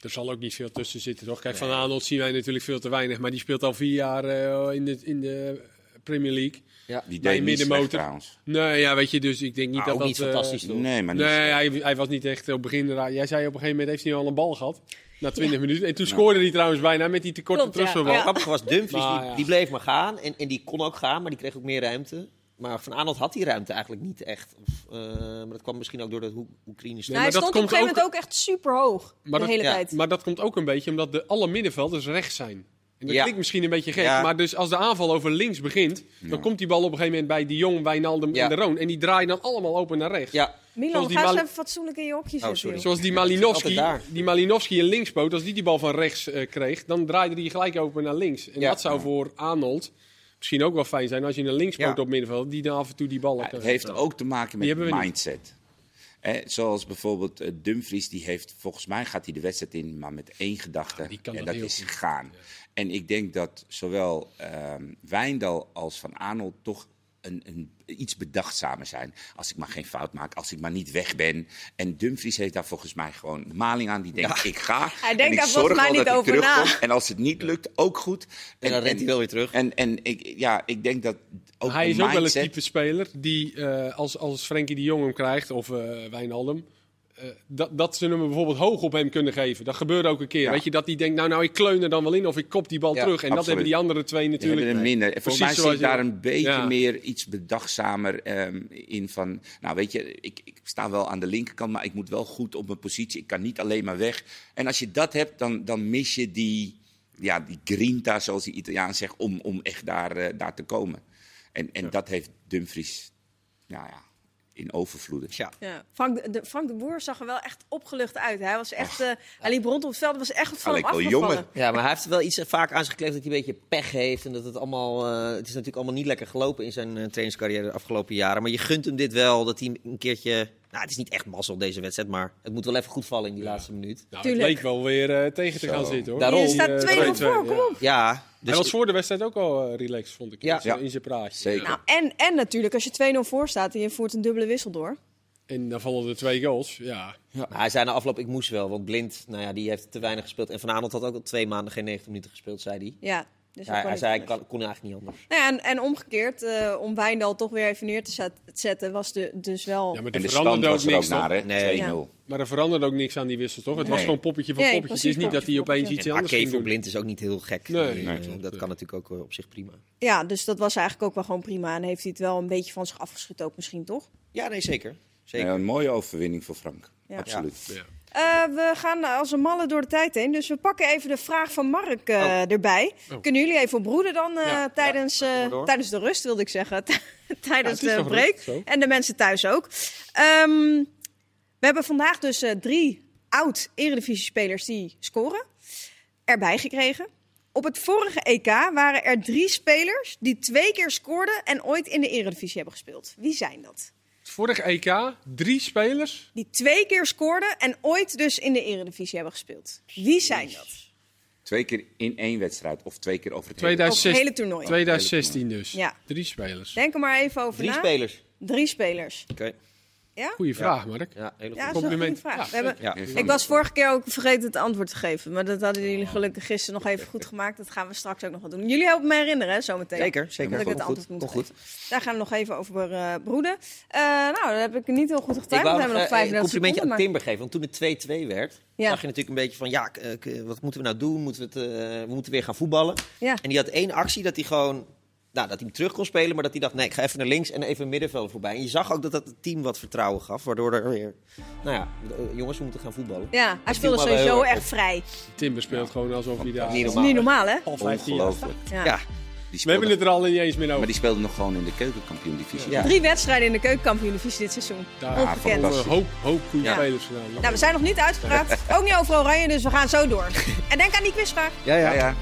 Er zal ook niet veel tussen zitten, toch? Kijk, Van Aanholt zien wij natuurlijk veel te weinig. Maar die speelt al vier jaar eh, in, de, in de Premier League. Ja. Die deed niet slecht middenmotor. trouwens. Nee, ja, weet je, dus ik denk niet Maar dat ook dat... niet eh, fantastisch, toch? Nee, maar niet Nee, hij, hij was niet echt op begin. raar. Jij zei op een gegeven moment heeft hij al een bal gehad. Na 20 minuten. En toen scoorde hij trouwens bijna met die tekorte Klopt, ja. terugspelbal. Ja. Grappig was Dumfries, Maar, die, ja. die bleef maar gaan. En, en die kon ook gaan, maar die kreeg ook meer ruimte. Maar Van Aanholt had die ruimte eigenlijk niet echt. Of, eh, maar dat kwam misschien ook door dat Hoe- Oekraïne Nee, hij maar dat stond op een gegeven moment ook echt super hoog. Maar de dat- hele ja, tijd. Maar dat komt ook een beetje omdat de alle middenvelders rechts zijn. En dat Ja. klinkt misschien een beetje gek, Ja. maar dus als de aanval over links begint, dan komt die bal op een gegeven moment bij de Jong, Wijnaldum Ja. en de Roon. En die draaien dan allemaal open naar rechts. Ja, Milan, zoals die ga eens even fatsoenlijk in je hokje zitten. sorry. joh. Zoals die Malinowski, die Malinowski in linkspoot, als die die bal van rechts eh, kreeg, dan draaide die gelijk open naar links. En Ja. dat zou voor Arnold misschien ook wel fijn zijn als je een linkspoot Ja. op middenveld, die dan af en toe die ballen Ja, het heeft ook te maken met mindset. Hè, zoals bijvoorbeeld eh, Dumfries, die heeft volgens mij gaat hij de wedstrijd in, maar met één gedachte. Ja, en dat is goed. gaan. En ik denk dat zowel ehm Wijndal als Van Arnold toch een, een, iets bedachtzamer zijn. Als ik maar geen fout maak, als ik maar niet weg ben. En Dumfries heeft daar volgens mij gewoon maling aan. Die denkt, ik ga. Hij en denkt ik daar zorg volgens mij niet over na. En als het niet lukt, ook goed. en dan rent hij wel weer terug. En, en ik, ja, ik denk dat ook hij is ook wel een type speler die, eh, als, als Frenkie de Jong hem krijgt, of eh Wijnaldum, dat, dat ze hem bijvoorbeeld hoog op hem kunnen geven. Dat gebeurde ook een keer. Ja. Weet je, dat hij denkt, nou, nou, ik kleun er dan wel in, of ik kop die bal Ja, terug. En dat hebben die andere twee Die natuurlijk. er minder. Volgens mij Precies zie ik zoals daar je- een beetje Ja. meer iets bedachtzamer ehm, in van... Nou, weet je, ik, ik sta wel aan de linkerkant, maar ik moet wel goed op mijn positie. Ik kan niet alleen maar weg. En als je dat hebt, dan, dan mis je die, ja, die grinta, zoals die Italiaan zegt, om, om echt daar, eh, daar te komen. En, en dat heeft Dumfries nou ja, in overvloeden. Tja. Ja. Frank, de, Frank de Boer zag er wel echt opgelucht uit. Hij, was echt, eh, hij liep rond op het veld. Was echt wat van Hij hem wel jonger. Ja, maar hij heeft wel iets vaak aan zich gekleefd dat hij een beetje pech heeft. En dat het allemaal. eh, het is natuurlijk allemaal niet lekker gelopen in zijn eh, trainingscarrière de afgelopen jaren. Maar je gunt hem dit wel, dat hij een keertje. Nou, het is niet echt mazzel deze wedstrijd, maar het moet wel even goed vallen in die laatste minuut. Nou, het leek wel weer eh, tegen te Zo. gaan zitten hoor. Daarom. Je staat eh, 2-0 voor, 2-2, kom op. Ja, Hij was voor de wedstrijd ook al eh, relaxed, vond ik. Ja. in zijn- in zijn praatje. Zeker. Nou, en, en natuurlijk, als je 2-0 voor staat en je voert een dubbele wissel door. En dan vallen er twee goals. Ja, Maar hij zei na afloop, ik moest wel. Want Blind, nou ja, die heeft te weinig gespeeld. En Van Aanholt had ook al twee maanden geen 90 minuten gespeeld, zei hij. Ja, dus hij dat hij kon zei, ik kon eigenlijk niet anders. Nou ja, en, en omgekeerd, eh, om Wijndal toch weer even neer te zet- zetten, was de, dus wel... ja maar En er de stand veranderde ook niks. naar, toch? hè? Nee. 2-0. Maar er veranderde ook niks aan die wissel, toch? Het was gewoon poppetje voor Nee, poppetje. Het is niet dat hij opeens iets En anders ging voor doen. Blind is ook niet heel gek. Nee. Eh, Nee, dat ja. kan natuurlijk ook eh, op zich prima. Ja, dus dat was eigenlijk ook wel gewoon prima. En heeft hij het wel een beetje van zich afgeschud ook misschien, toch? Ja, nee, zeker. zeker. Ja, een mooie overwinning voor Frank. Ja. Absoluut. Eh, we gaan als een malle door de tijd heen. Dus we pakken even de vraag van Mark eh, erbij. Oh. Kunnen jullie even broeden dan eh, Ja. tijdens, tijdens de rust, wilde ik zeggen. tijdens Ja, de break. rust. En de mensen thuis ook. Ehm, we hebben vandaag dus drie oud-eredivisie-spelers die scoren erbij gekregen. Op het vorige EK waren er drie spelers die twee keer scoorden en ooit in de eredivisie hebben gespeeld. Wie zijn dat? Het vorige EK, drie spelers. Die twee keer scoorden en ooit dus in de eredivisie hebben gespeeld. Wie zijn dat? Twee keer in één wedstrijd of twee keer over het hele- Over het 2016, hele toernooi. 2016 dus. Ja. Drie spelers. Denk er maar even over Drie na. spelers. Drie spelers. Oké. Ja? Goeie vraag, Mark. Ja, hele Ja, Compliment. vraag. Ja, We hebben, Ja. Ik was vorige keer ook vergeten het antwoord te geven. Maar dat hadden jullie gelukkig gisteren nog even goed gemaakt. Dat gaan we straks ook nog wel doen. Jullie helpen me herinneren, hè, zometeen. Zeker, zeker. Dat ik het antwoord goed, moet goed. Daar gaan we nog even over eh, broeden. Eh, nou, dat heb ik niet heel goed Ik getimed. wou We hebben nog nog eh, een 35 complimentje seconden. aan Timber geven. Want toen het 2-2 werd, Ja. zag je natuurlijk een beetje van... Ja, wat moeten we nou doen? Moeten we, het, we moeten weer gaan voetballen. Ja. En die had één actie dat hij gewoon... Nou, dat hij hem terug kon spelen, maar dat hij dacht... Nee, ik ga even naar links en even een middenvelder voorbij. En je zag ook dat dat het team wat vertrouwen gaf. Waardoor er weer... Nou ja, eh, jongens, we moeten gaan voetballen. Ja, hij speelde sowieso echt vrij. Timber speelt gewoon alsof hij daar... Niet normaal. niet normaal, hè? Al 15 jaar. Ongelooflijk. Ja. Ja, Die We hebben het er al niet eens meer Maar over. die speelde nog gewoon in de keukenkampioen-divisie. Ja. Drie wedstrijden in de keukenkampioen-divisie dit seizoen. Daar Ongekend. een hoop, hoop goede Ja. spelers gedaan. Nou, we zijn nog niet uitgepraat. ook niet over Oranje, dus we gaan zo door. En denk aan die quizvraag. ja, ja. Ja,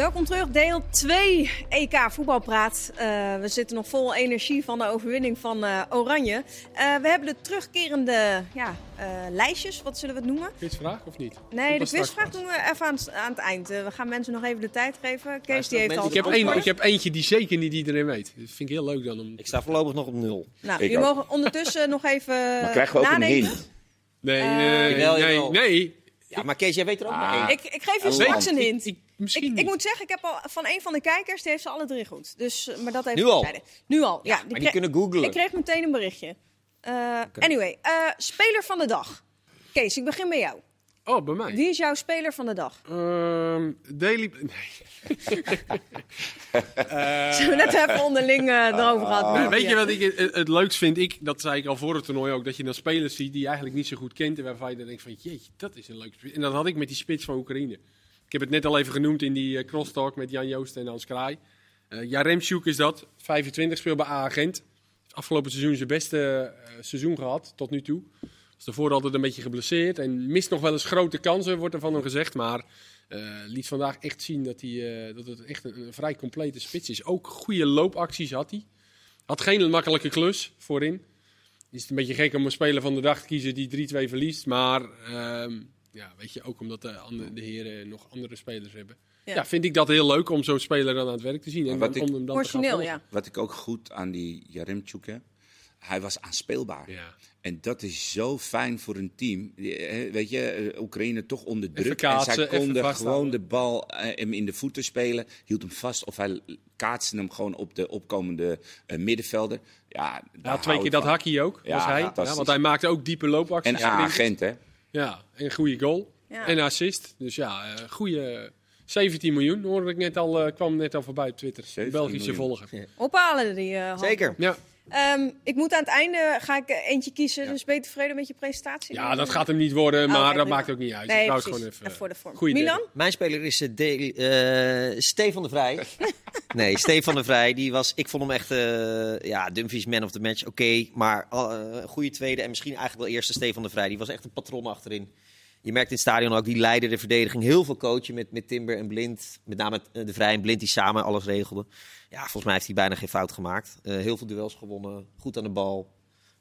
Welkom terug, deel 2 EK voetbalpraat. Eh, we zitten nog vol energie van de overwinning van eh, Oranje. Eh, we hebben de terugkerende ja, eh, lijstjes, wat zullen we het noemen? Quizvraag of niet? Nee, de Komt quizvraag doen we even aan, het- aan het eind. We gaan mensen nog even de tijd geven. Kees die heeft al Ik heb, één, ik heb eentje die zeker niet iedereen weet. Dat vind ik heel leuk dan. Om... Ik sta voorlopig nog op nul. Nou, Ik jullie ook. mogen ondertussen nog even Maar krijgen we ook een hint? Nee, Eh, nee, nee, nee. Ja, maar Kees, jij weet er ook Ah. maar één. Ik, ik geef je Een straks een hint. Ik, Ik, misschien ik niet. moet zeggen, ik heb al van een van de kijkers, die heeft ze alle drie goed. Dus, eh, maar dat even Nu al? Nu al, ja. maar die kunnen googlen. Ik kreeg meteen een berichtje. Eh, Anyway, eh, speler van de dag. Kees, ik begin bij jou. Oh, bij mij. Wie is jouw speler van de dag? Ehm, Daily... Nee. Zullen we net even onderling eh, erover gehad? Nee, weet je wat ik het, het leukst vind? Ik, dat zei ik al voor het toernooi ook, dat je dan spelers ziet die je eigenlijk niet zo goed kent. En waarvan je dan denkt van, jeetje, dat is een leuk spits. En dat had ik met die spits van Oekraïne. Ik heb het net al even genoemd in die eh, crosstalk met Jan Joost en Hans Kraai. Jaremchuk is dat, 25, speelt bij A-agent. Afgelopen seizoen zijn beste eh, seizoen gehad, tot nu toe. Was daarvoor altijd een beetje geblesseerd en mist nog wel eens grote kansen, wordt er van hem gezegd. Maar liet vandaag echt zien dat, hij, dat het echt een, een vrij complete spits is. Ook goede loopacties had hij. Had geen makkelijke klus voorin. Is het een beetje gek om een speler van de dag te kiezen die 3-2 verliest. Maar ehm, ja, weet je, ook omdat de, andere, de heren nog andere spelers hebben. Ja. Ja. vind ik dat heel leuk om zo'n speler dan aan het werk te zien. En wat dan, ik- om hem dan te gaan Origineel, volgen. ja. Wat ik ook goed aan die Jaremchuk heb, hij was aanspeelbaar. Ja. En dat is zo fijn voor een team. Die, eh, Weet je, eh, Oekraïne toch onder druk. kaatsen, en zij konden gewoon de bal eh, hem in de voeten spelen. Hield hem vast of hij kaatste hem gewoon op de opkomende eh, middenvelder. Ja, Ja, daar twee keer dat hakkie ook, Ja, was hij. Want hij maakte ook diepe loopacties. En agent, hè? Ja, en een goede goal. Ja. En assist. Dus ja, eh goede 17 miljoen hoorde ik net al, eh, kwam net al voorbij op Twitter. 17 Belgische miljoen. volger. Ja. Ophalen die eh, hand. Zeker. Ja. Ehm, ik moet aan het einde, ga ik eh, eentje kiezen. Dus ben je tevreden met je presentatie? ja, dat gaat hem niet worden, maar oké, dat maakt ook niet uit. Nee, ik gewoon even, Even voor de vorm. Goeie Milan? Mijn speler is eh, De- eh, Stefan de Vrij. nee, Stefan de Vrij. Die was, ik vond hem echt, eh, ja, Dumfries man of the match. Oké, maar eh, een goede tweede en misschien eigenlijk wel eerste Stefan de Vrij. Die was echt een patron achterin. Je merkt in het stadion ook, die leidde de verdediging. Heel veel coachen met, met Timber en Blind. Met name eh, de Vrij en Blind die samen alles regelden. Ja, volgens mij heeft hij bijna geen fout gemaakt. Eh, heel veel duels gewonnen. Goed aan de bal.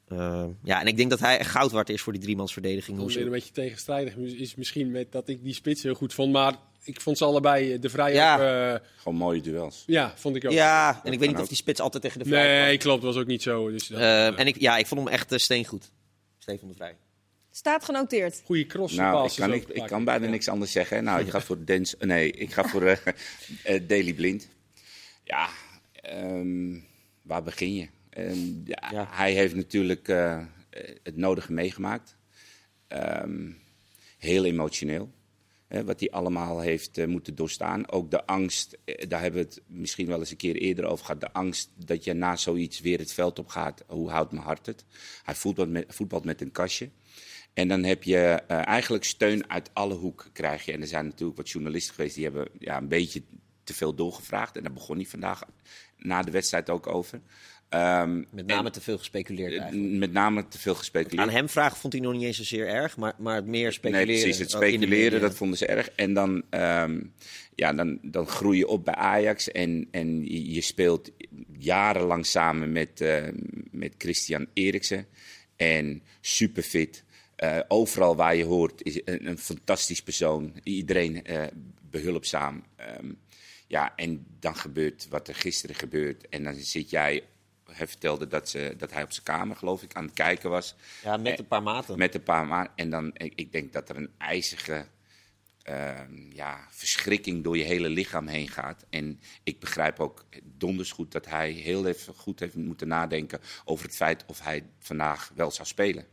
Eh, ja, en ik denk dat hij echt goud waard is voor die driemansverdediging. Hoe weer een ze- beetje tegenstrijdig is misschien met dat ik die spits heel goed vond. Maar ik vond ze allebei de vrij Ja. eh, Gewoon mooie duels. ja, vond ik ook. Ja, en ik weet niet of die spits altijd tegen de vrij Nee, kwam. klopt. was ook niet zo. Dus dat, en ik, ja, ik vond hem echt uh, steengoed. Stefan de Vrij. Staat genoteerd. goede cross. Nou, ik kan, ik, kan bijna Ja. niks anders zeggen. Nou, ik ga voor Dens. Nee, ik ga voor eh eh, Daily Blind. Ja, ehm, waar begin je? Ehm, ja, Ja. Hij heeft natuurlijk eh, het nodige meegemaakt. Ehm, heel emotioneel. Hè, wat hij allemaal heeft moeten doorstaan. Ook de angst, daar hebben we het misschien wel eens een keer eerder over gehad. De angst dat je na zoiets weer het veld op gaat. Hoe houdt mijn hart het? Hij voetbalt met, voetbalt met een kastje. En dan heb je eh, eigenlijk steun uit alle hoeken krijg je. En er zijn natuurlijk wat journalisten geweest die hebben ja, een beetje te veel doorgevraagd. En daar begon hij vandaag na de wedstrijd ook over. Ehm, Met name te veel gespeculeerd en, eigenlijk. met name te veel gespeculeerd. Aan hem vragen vond hij nog niet eens zozeer erg, maar, maar het meer Nee, speculeren. precies. Het speculeren, dat vonden ze erg. En dan, ehm, ja, dan, dan groei je op bij Ajax en, en je, speelt jarenlang samen met, eh, met Christian Eriksen. En super Eh, overal waar je hoort is een, een fantastisch persoon. Iedereen eh, behulpzaam. Ehm, ja, en dan gebeurt wat er gisteren gebeurt. En dan zit jij... Hij vertelde dat, ze, dat hij op zijn kamer, geloof ik, aan het kijken was. Ja, met een paar maten. Met een paar maanden. En dan, ik, ik denk dat er een ijzige ehm, ja, verschrikking door je hele lichaam heen gaat. En ik begrijp ook donders goed dat hij heel even goed heeft moeten nadenken over het feit of hij vandaag wel zou spelen.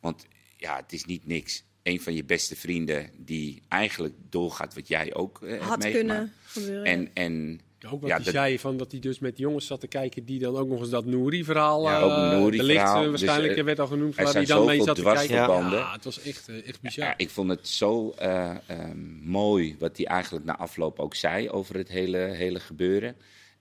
Want ja, het is niet niks. Een van je beste vrienden die eigenlijk doorgaat wat jij ook eh, Had meegemaakt. kunnen gebeuren. En, en Ook wat Ja, hij dat- zei, van dat hij dus met jongens zat te kijken die dan ook nog eens dat Nouri-verhaal... Ja, eh, ook Nouri de licht, verhaal. eh, Dus, waarschijnlijk eh, werd al genoemd, waar hij dan mee zat te kijken. Ja, het was echt, echt bizar. Ja, ik vond het zo eh, ehm, mooi wat hij eigenlijk na afloop ook zei over het hele, hele gebeuren.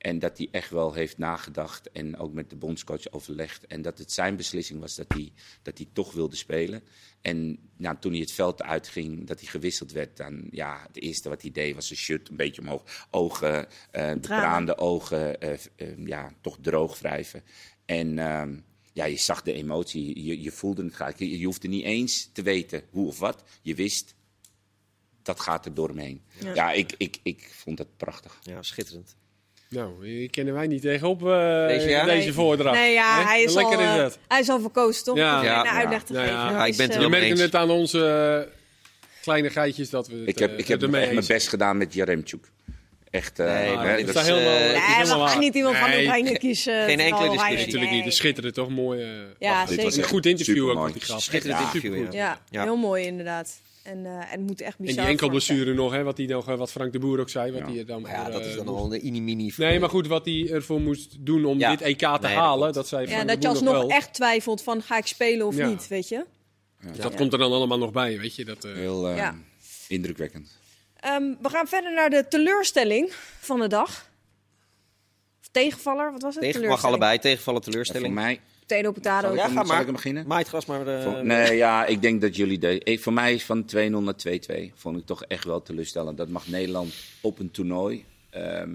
En dat hij echt wel heeft nagedacht en ook met de bondscoach overlegd. En dat het zijn beslissing was dat hij, dat hij toch wilde spelen. En nou, toen hij het veld uitging, dat hij gewisseld werd, dan ja, het eerste wat hij deed was zijn shirt een beetje omhoog. Ogen, eh betraande ogen, eh, eh, ja, toch droog wrijven. En ehm, ja, je zag de emotie, je, je voelde het graag. Je, je hoefde niet eens te weten hoe of wat. Je wist, dat gaat er door hem heen. Ja. Ja, ik, ik, ik vond het prachtig. Ja, schitterend. Nou, hier kennen wij niet tegenop eh Deze, ja? deze Nee. voordracht. Nee, ja, Hè? hij is, Lekker al, is eh, dat. hij is al verkozen, toch? Ja. Ja. uitleg te Ja, geven. ja. Ik is, ben het eh, Je merkte het aan onze kleine geitjes dat we het Ik heb, ik heb echt mijn best gedaan met Jaremchuk. Echt, eh, Nee, dit dat is is- helemaal- is Nee, we gaan niet iemand van Nee. Oranje kiezen. Geen enkele discussie. natuurlijk niet. De schitteren toch mooi. Ja, dit zeker. was een goed interview ook hij gaf. Schitterend interview, Ja. heel mooi inderdaad. En, eh, en het moet echt bizar En die enkelblessure nog, hè, wat, die nog, wat Frank de Boer ook zei. Wat Ja. er dan ja, voor, dat is eh, dan al een inimini. Nee, maar goed, wat hij ervoor moest doen om Ja. dit EK te Nee, dat halen, klopt. dat zei Ja, dat de je Boer alsnog wel. echt twijfelt van ga ik spelen of Ja. niet, weet je? Dus dat komt er dan allemaal nog bij, weet je. Dat, eh, Heel eh, Ja. indrukwekkend. Ehm, we gaan verder naar de teleurstelling van de dag. Of tegenvaller, wat was het? Tegen, mag Teleurstelling. allebei, tegenvallen, En voor teleurstelling. mij... Potato, potato. Ja, ga maar. beginnen? Maait gras maar. eh, Voor- nee, ja, ik denk dat jullie... De, ik, voor mij is van 2-0 naar 2-2. Vond ik toch echt wel teleurstellend. Dat mag Nederland op een toernooi... ehm,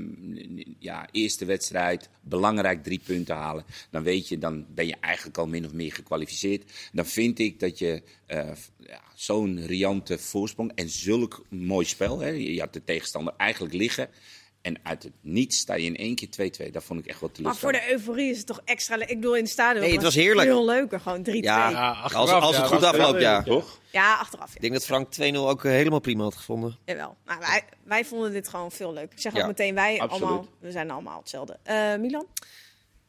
ja, eerste wedstrijd, belangrijk drie punten halen. Dan weet je, dan ben je eigenlijk al min of meer gekwalificeerd. Dan vind ik dat je eh, ja, zo'n riante voorsprong en zulk mooi spel. Hè, je had de tegenstander eigenlijk liggen. En uit het niets sta je in één keer 2-2. Dat vond ik echt wel Maar voor de euforie is het toch extra leuk. Ik bedoel, in het stadion Nee, het was heerlijk. Veel leuker, gewoon 3-2. Ja. Ja, ja, Als- achteraf, als het ja, goed afloopt, ja. Toch? achteraf. Ja. Ik denk dat Frank 2-0 ook eh, helemaal prima had gevonden. Jawel. Maar wij, wij vonden dit gewoon veel leuk. Ik zeg Ja, ook meteen, wij absoluut. allemaal, we zijn allemaal hetzelfde. Eh, Milan?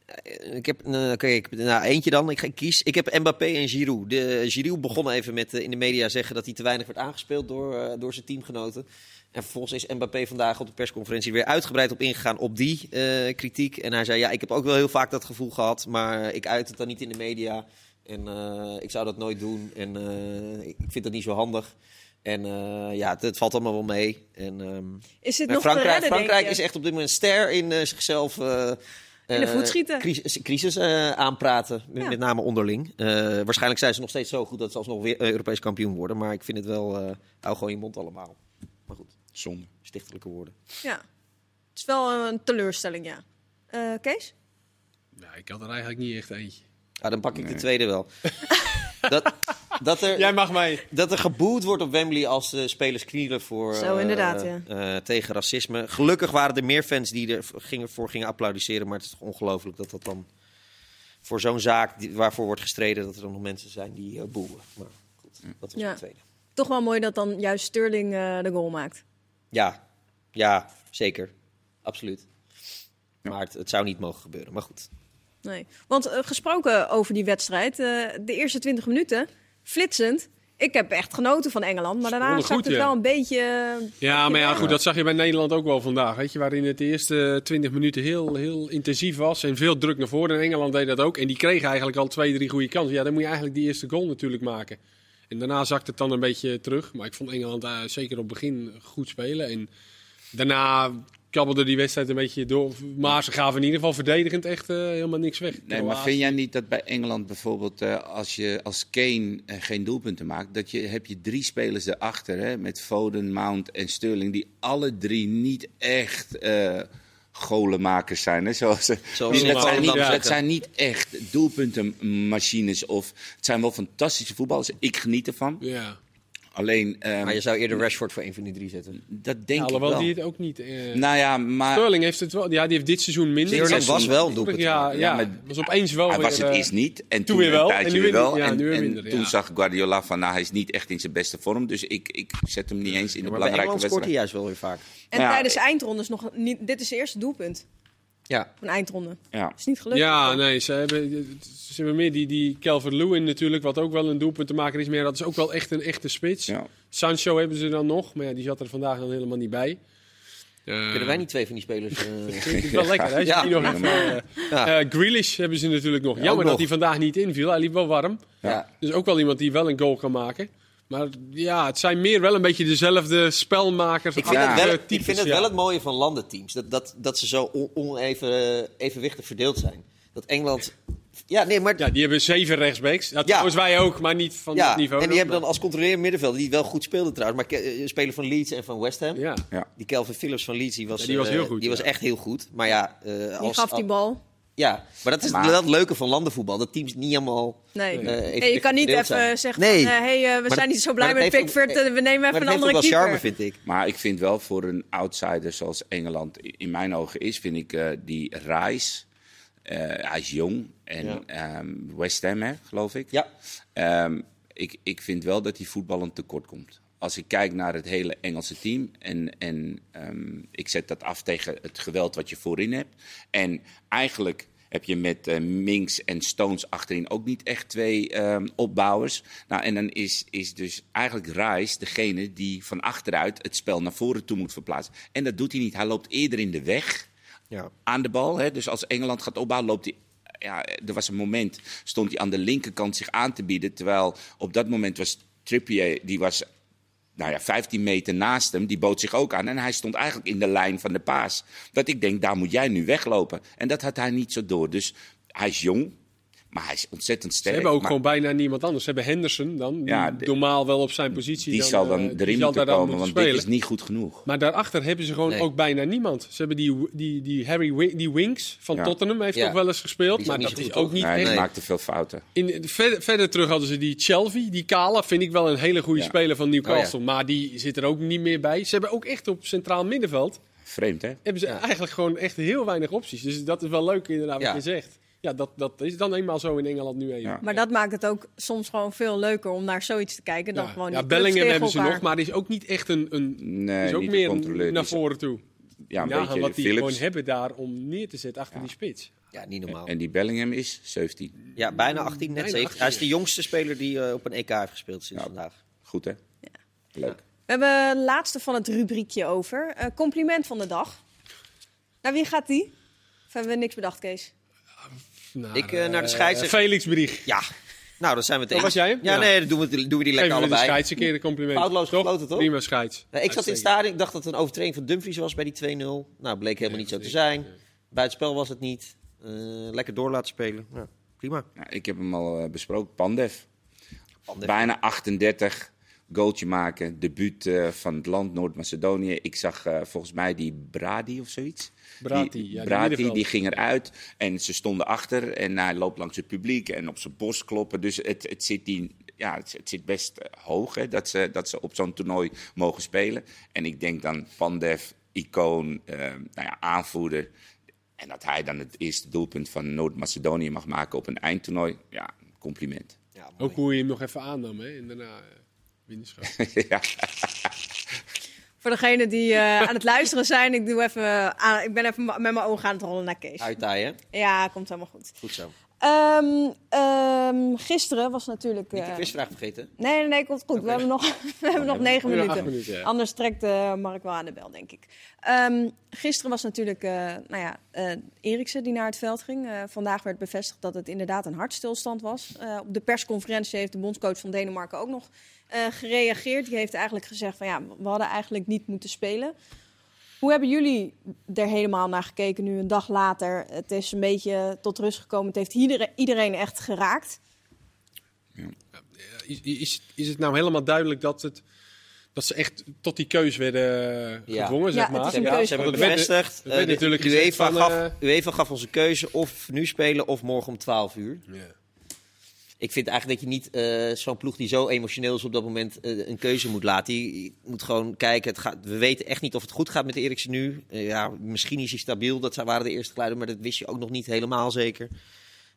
Eh, Ik heb, eh, oké, ik, nou, eentje dan. Ik, ga- ik kies. Ik heb Mbappé en Giroud. De, Giroud begon even met eh, in de media zeggen dat hij te weinig werd aangespeeld door, eh, door zijn teamgenoten. En vervolgens is Mbappé vandaag op de persconferentie weer uitgebreid op ingegaan op die eh, kritiek. En hij zei, ja, ik heb ook wel heel vaak dat gevoel gehad, maar ik uit het dan niet in de media. En eh, ik zou dat nooit doen. En eh, ik vind dat niet zo handig. En eh, ja, het, het valt allemaal wel mee. En, ehm, Is maar nog Frankrijk, redden, Frankrijk is echt op dit moment ster in eh, zichzelf. eh, In de eh, voet schieten. Crisis, crisis eh, aanpraten, met, Ja. met name onderling. Eh, waarschijnlijk zijn ze nog steeds zo goed dat ze alsnog weer Europees kampioen worden. Maar ik vind het wel, eh, hou gewoon je mond allemaal. Maar goed, Zonde. stichtelijke woorden. Ja. Het is wel een teleurstelling, ja. Eh, Kees? Nou, ik had er eigenlijk niet echt eentje. Ah, dan pak ik de tweede wel. dat, dat, er, Jij mag mij. dat er geboet wordt op Wembley als de spelers knielen voor, Zo, eh, inderdaad, ja. eh, tegen racisme. Gelukkig waren er meer fans die er gingen, voor gingen applaudisseren. Maar het is toch ongelooflijk dat dat dan voor zo'n zaak die, waarvoor wordt gestreden... dat er dan nog mensen zijn die eh boeien. Maar goed, dat was Ja. de tweede. Toch wel mooi dat dan juist Sterling eh, de goal maakt. Ja, ja, zeker. Absoluut. Maar het, het zou niet mogen gebeuren. Maar goed. Nee. Want eh, gesproken over die wedstrijd, eh, de eerste 20 minuten, flitsend. Ik heb echt genoten van Engeland, maar daarna goed, het ja. wel een beetje... eh, Ja, maar ja, goed, dat zag je bij Nederland ook wel vandaag. Weet je, waarin het de eerste 20 minuten heel, heel intensief was en veel druk naar voren. En Engeland deed dat ook. En die kregen eigenlijk al twee, drie goede kansen. Ja, dan moet je eigenlijk die eerste goal natuurlijk maken. En daarna zakte het dan een beetje terug. Maar ik vond Engeland eh, zeker op het begin goed spelen. En daarna kabbelde die wedstrijd een beetje door. Maar ze gaven in ieder geval verdedigend echt eh, helemaal niks weg. Nee, maar vind jij niet dat bij Engeland bijvoorbeeld, eh, als je als Kane eh, geen doelpunten maakt, dat je heb je drie spelers erachter, hè, met Foden, Mount en Sterling, die alle drie niet echt eh golenmakers zijn. Hè, zoals, ze- Zoals die- dat, zijn niet, dat zijn niet echt doelpuntenmachines. Of, het zijn wel fantastische voetballers. Ik geniet ervan. Ja, Alleen, ehm, Maar je zou eerder Rashford voor een van die drie zetten. dat denk ja, ik alhoewel wel. die het ook niet... eh Nou ja, maar Sterling heeft het wel. Ja, die heeft dit seizoen minder. Sterling Het was wel doelpunt. Ja, ja, Ja, maar was opeens wel hij weer, was het eh, eerst niet. En toen weer wel, en nu weer wel. en nu weer en minder, toen ja. zag Guardiola van, nou, hij is niet echt in zijn beste vorm. Dus ik, ik zet hem niet eens in de Maar bij belangrijke Engeland scoort hij wedstrijd. juist wel weer vaak. En Ja, tijdens de eindronde is nog niet... Dit is het eerste doelpunt Ja. de eindronde. Ja. Is niet gelukt. Ja, nee, ze hebben, ze hebben meer die, die Calvert-Lewin natuurlijk, wat ook wel een doelpunt te maken is. Maar ja, dat is ook wel echt een echte spits. Ja. Sancho hebben ze dan nog, maar ja, die zat er vandaag dan helemaal niet bij. Eh, Kunnen wij niet twee van die spelers... eh, Het is wel lekker, hè? Ja. Die nog even, eh, Ja. eh, Grealish hebben ze natuurlijk nog. Ja, Jammer ook dat nog. hij vandaag niet inviel. Hij liep wel warm. ja. Dus ook wel iemand die wel een goal kan maken. Maar ja, het zijn meer wel een beetje dezelfde spelmakers. Ik vind, het, wel, types, ik vind het ja. wel het mooie van landenteams. Dat, dat, dat ze zo on- oneven, evenwichtig verdeeld zijn. Dat Engeland... Ja, nee, maar... Ja, die hebben zeven rechtsbacks. Ja, Ja. wij ook, maar niet van Ja, dat niveau. en die hebben dan als controlerend middenvelder, die wel goed speelde trouwens, maar een speler van Leeds en van West Ham. Ja. Ja. Die Kelvin Phillips van Leeds, die was, Ja, die was eh, heel goed, Die was echt heel goed. Maar ja, eh, Die als, gaf die bal. Ja, maar dat is Maar- wel het leuke van landenvoetbal. Dat teams niet allemaal... Nee. eh, Hey, je kan niet even zijn. zeggen Nee. van, eh, hey, eh, we Maar zijn dat- niet zo blij dat met ook- Pickford, eh, we nemen even dat een ook andere wel keeper. charme, vind ik. Maar ik vind wel voor een outsider zoals Engeland in mijn ogen is, vind ik eh, die Rice. eh, hij is jong en Ja. ehm, West Ham, hè, geloof ik. Ja, Ehm, ik, ik vind wel dat hij voetballend tekort komt. Als ik kijk naar het hele Engelse team en, en ehm, ik zet dat af tegen het geweld wat je voorin hebt. En eigenlijk heb je met eh, Minks en Stones achterin ook niet echt twee ehm, opbouwers. Nou, en dan is, is dus eigenlijk Rice degene die van achteruit het spel naar voren toe moet verplaatsen. En dat doet hij niet. Hij loopt eerder in de weg ja. aan de bal. Hè? Dus als Engeland gaat opbouwen, loopt hij. Ja, er was een moment, stond hij aan de linkerkant zich aan te bieden. Terwijl op dat moment was Trippier, die was nou ja, 15 meter naast hem, die bood zich ook aan. En hij stond eigenlijk in de lijn van de paas. Dat ik denk, daar moet jij nu weglopen. En dat had hij niet zo door. Dus hij is jong, maar hij is ontzettend Ze sterk. hebben ook maar gewoon bijna niemand anders. Ze hebben Henderson dan, Ja, de- normaal wel op zijn positie die dan, zal eh, dan die erin zal moeten komen, want moeten dit is spelen. niet goed genoeg. Maar daarachter hebben ze gewoon Nee. ook bijna niemand. Ze hebben die, die, die Harry die Winks van Ja. Tottenham, heeft Ja. ook wel eens gespeeld. Maar dat is ook niet Nee, echt. Nee. maakte veel fouten. In, verder, verder terug hadden ze die Chelsea, die Kala, vind ik wel een hele goede Ja. speler van Newcastle. Oh Maar die zit er ook niet meer bij. Ze hebben ook echt op centraal middenveld Vreemd, hè? hebben ze Ja. eigenlijk gewoon echt heel weinig opties. Dus dat is wel leuk inderdaad wat Ja. je zegt. Ja, dat, dat is dan eenmaal zo in Engeland nu even. Ja. Maar dat maakt het ook soms gewoon veel leuker om naar zoiets te kijken dan Ja. gewoon ja, hebben ze nog, maar die is ook niet echt een, een Nee, is ook meer naar voren toe. Ja, een Ja, beetje wat die Philips. gewoon hebben daar om neer te zetten achter die spits. ja, niet normaal. En die Bellingham is 17. Ja, bijna 18, net Bijna 17. 18, Hij is de jongste speler die eh, op een EK heeft gespeeld sinds Ja. vandaag. Goed, hè? Leuk. We hebben het laatste van het rubriekje over. Eh, compliment van de dag. Nou, wie gaat die? Of hebben we niks bedacht, Kees? Naar, Ik, eh, naar de eh, scheidsrechter. Felix Brieg. Ja, nou, dan zijn we het eens. was jij hem? Ja, Ja. nee, dan doen we, doen we die lekker Geven we de allebei. scheids een keer een compliment. Foutloos toch? gefloten, toch? Prima scheids. Ik zat in het stadion, ik dacht dat het een overtreding van Dumfries was bij die 2-0. Nou, bleek helemaal niet zo te zijn. Buitenspel was het niet. Eh, lekker door laten spelen. Ja, prima. Nou, ik heb hem al besproken. Pandev. Pandev. Bijna 38. Goaltje maken. Debuut eh, van het land Noord-Macedonië. Ik zag eh, volgens mij die Brady of zoiets. Brati, die, ja, die Brati, middenvelder. die ging eruit en ze stonden achter en hij loopt langs het publiek en op zijn borst kloppen. Dus het, het, zit, die, ja, het, het zit best eh, hoog hè, dat, ze, dat ze op zo'n toernooi mogen spelen. En ik denk dan Pandev, icoon, eh, nou ja, aanvoerder. En dat hij dan het eerste doelpunt van Noord-Macedonië mag maken op een eindtoernooi. Ja, compliment. Ja. Ook hoe je hem nog even aannam, hè? En daarna uh. ja. Voor degenen die eh, aan het luisteren zijn, ik, doe even, aan- ik ben even met mijn ogen aan het rollen naar Kees. Uittaaien. Ja, komt helemaal goed. Goed zo. Ehm, ehm, gisteren was natuurlijk... Niet de eh, quizvraag vergeten. Nee, nee, nee, komt goed. We hebben nog, we hebben nog negen Oh, minuten. minuten, ja. Anders trekt eh, Mark wel aan de bel, denk ik. Ehm, gisteren was natuurlijk eh nou ja, Eriksen die naar het veld ging. Vandaag werd bevestigd dat het inderdaad een hartstilstand was. Op de persconferentie heeft de bondscoach van Denemarken ook nog gereageerd. Die heeft eigenlijk gezegd van ja, we hadden eigenlijk niet moeten spelen. Hoe hebben jullie er helemaal naar gekeken nu een dag later? Het is een beetje tot rust gekomen. Het heeft iedereen, iedereen echt geraakt. Is, is, is het nou helemaal duidelijk dat, het, dat ze echt tot die keus werden eh, Ja. gedwongen, Ja, zeg het maar? is Ze een hebben, keuze. ze hebben het bevestigd. de natuurlijk gezegd UEFA, van, gaf, eh, UEFA gaf ons een keuze of nu spelen of morgen om 12 uur. Ja. Ik vind eigenlijk dat je niet eh, zo'n ploeg die zo emotioneel is op dat moment eh, een keuze moet laten. Die moet gewoon kijken. Het gaat, we weten echt niet of het goed gaat met de Eriksen nu. Eh, ja, misschien is hij stabiel. Dat waren de eerste geluiden, maar dat wist je ook nog niet helemaal zeker.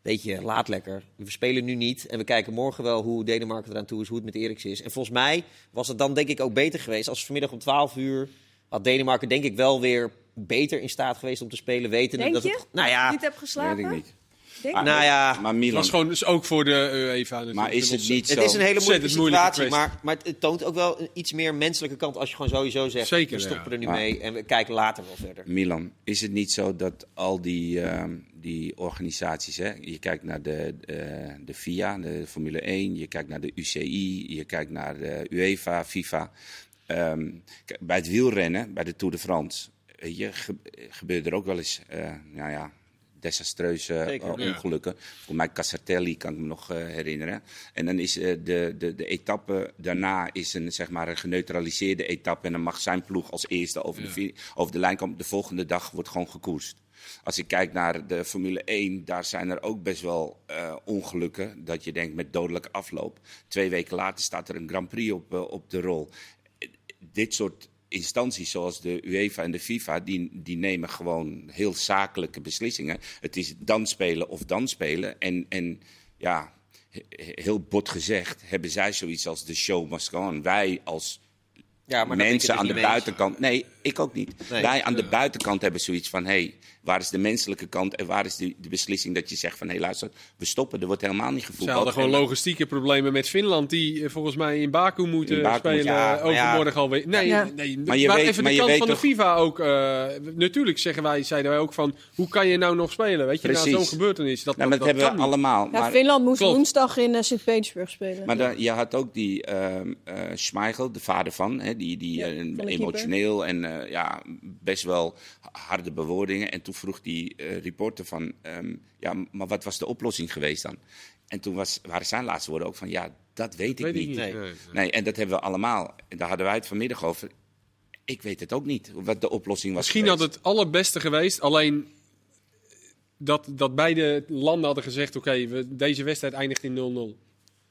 Weet je, laat lekker. We spelen nu niet en we kijken morgen wel hoe Denemarken eraan toe is, hoe het met Eriksen is. En volgens mij was het dan denk ik ook beter geweest als vanmiddag om 12 uur had Denemarken denk ik wel weer beter in staat geweest om te spelen. Weten Denk dat je? het, nou ja, Niet heb geslapen? Weet ik niet. Denk nou ja, maar Het Milan, was gewoon dus ook voor de UEFA. natuurlijk. Maar is het niet Het zo... is een hele moeilijke situatie, maar, maar het- het toont ook wel een iets meer menselijke kant als je gewoon sowieso zegt, Zeker, we stoppen ja. er nu Maar- mee en we kijken later wel verder. Milan, is het niet zo dat al die, ehm, die organisaties, hè, je kijkt naar de, eh, de FIA, de Formule 1, je kijkt naar de UCI, je kijkt naar de UEFA, FIFA. Ehm, bij het wielrennen, bij de Tour de France, je, ge- gebeurt er ook wel eens, eh, nou ja, desastreuze eh, ongelukken. Voor mij Casartelli kan ik me nog eh, herinneren. En dan is eh, de, de, de etappe daarna is een, zeg maar, een geneutraliseerde etappe. En dan mag zijn ploeg als eerste over, de, over de lijn komen. De volgende dag wordt gewoon gekoerst. Als ik kijk naar de Formule 1, daar zijn er ook best wel ongelukken. Dat je denkt met dodelijke afloop. Twee weken later staat er een Grand Prix op, op de rol. Dit soort instanties zoals de UEFA en de FIFA, die, die nemen gewoon heel zakelijke beslissingen. Het is dan spelen of dan spelen. En, en ja, he- heel bot gezegd, hebben zij zoiets als de show must go on. Wij als Ja, maar mensen het aan dus de buitenkant. Nee, ik ook niet. Nee. Wij aan de buitenkant hebben zoiets van: hé, hey, waar is de menselijke kant en waar is de, de beslissing dat je zegt van hé, hey, luister, we stoppen, er wordt helemaal niet Ze gevoetbald. hadden gewoon En- logistieke problemen met Finland, die eh, volgens mij in Baku moeten In Baku, spelen ja, eh, maar ja. overmorgen alweer. Nee, Ja. nee Maar je weet- even maar de kant van de FIFA ook. eh, natuurlijk zeggen wij, zeiden wij ook van, hoe kan je nou nog spelen? Weet je, na Precies. zo'n gebeurtenis. Dat, Nou, maar dat, dat, hebben we allemaal. Ja, maar Finland moest Klopt. woensdag in eh, Sint-Petersburg spelen. maar dan, je had ook die ehm eh, Schmeichel, de vader van, hè, die, die eh, emotioneel en eh, ja, best wel harde bewoordingen. En toen vroeg die eh, reporter van, ehm, ja, maar wat was de oplossing geweest dan? En toen was, waren zijn laatste woorden ook van, ja, dat weet ik Weet ik niet. niet. Nee. Nee, nee. Nee, en dat hebben we allemaal. En daar hadden wij het vanmiddag over. Ik weet het ook niet, wat de oplossing was Misschien had het allerbeste geweest, alleen dat, dat beide landen hadden gezegd, oké, we deze wedstrijd eindigt in 0-0.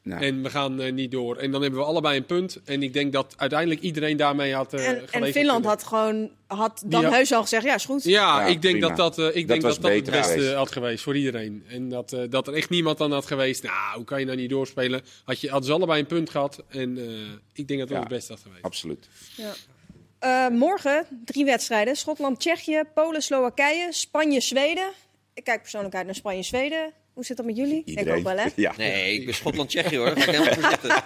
En we gaan eh, niet door. En dan hebben we allebei een punt. En ik denk dat uiteindelijk iedereen daarmee had eh en, geleefd en Finland had gewoon had dan had- heus al gezegd, ja, is goed. Ja, Ja, ik denk prima. dat dat, eh, ik Dat denk dat, dat het beste geweest. had geweest voor iedereen. En dat, eh, dat er echt niemand dan had geweest. Nou, hoe kan je nou niet doorspelen? Had je, hadden ze allebei een punt gehad. En eh, ik denk dat dat Ja. het beste had geweest. absoluut. Eh, morgen drie wedstrijden. Schotland, Tsjechië, Polen, Slowakije, Spanje, Zweden. Ik kijk persoonlijk uit naar Spanje, Zweden. Hoe zit dat met jullie? Ik ook wel, hè? Ja. Nee, ik ben Schotland-Tsjechië hoor. Dat ga ik helemaal voor zitten.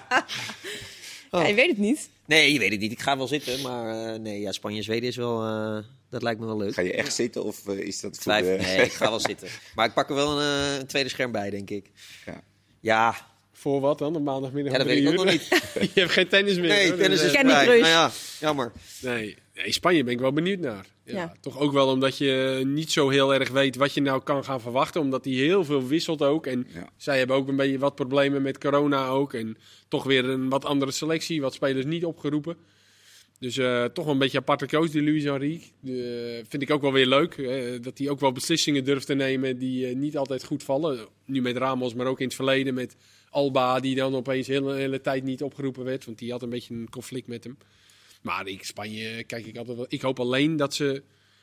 Ja, je weet het niet. Nee, je weet het niet. Ik ga wel zitten, maar eh, nee, ja, Spanje-Zweden is wel, eh, dat lijkt me wel leuk. Ga je echt zitten of eh, is dat voor nee, ik ga wel zitten. Maar ik pak er wel een, eh, een tweede scherm bij, denk ik. Ja. Ja, Voor wat dan? Op maandagmiddag Ja, dat weet ik ook nog niet. Je hebt geen tennis meer. Nee, hoor. tennis Dus, is Candy voorbij. Crush. Nou ja, jammer. Nee, nee, Spanje ben ik wel benieuwd naar. Ja, Ja. Toch ook wel omdat je niet zo heel erg weet wat je nou kan gaan verwachten. Omdat die heel veel wisselt ook. En Ja. zij hebben ook een beetje wat problemen met corona ook. En toch weer een wat andere selectie. Wat spelers niet opgeroepen. Dus eh, toch wel een beetje aparte coach, die Luis Enrique. Eh, vind ik ook wel weer leuk. dat hij ook wel beslissingen durft te nemen die eh, niet altijd goed vallen. Nu met Ramos, maar ook in het verleden met Alba. Die dan opeens de hele, hele tijd niet opgeroepen werd. Want die had een beetje een conflict met hem. Maar ik, Spanje kijk ik altijd wel. Ik hoop alleen dat ze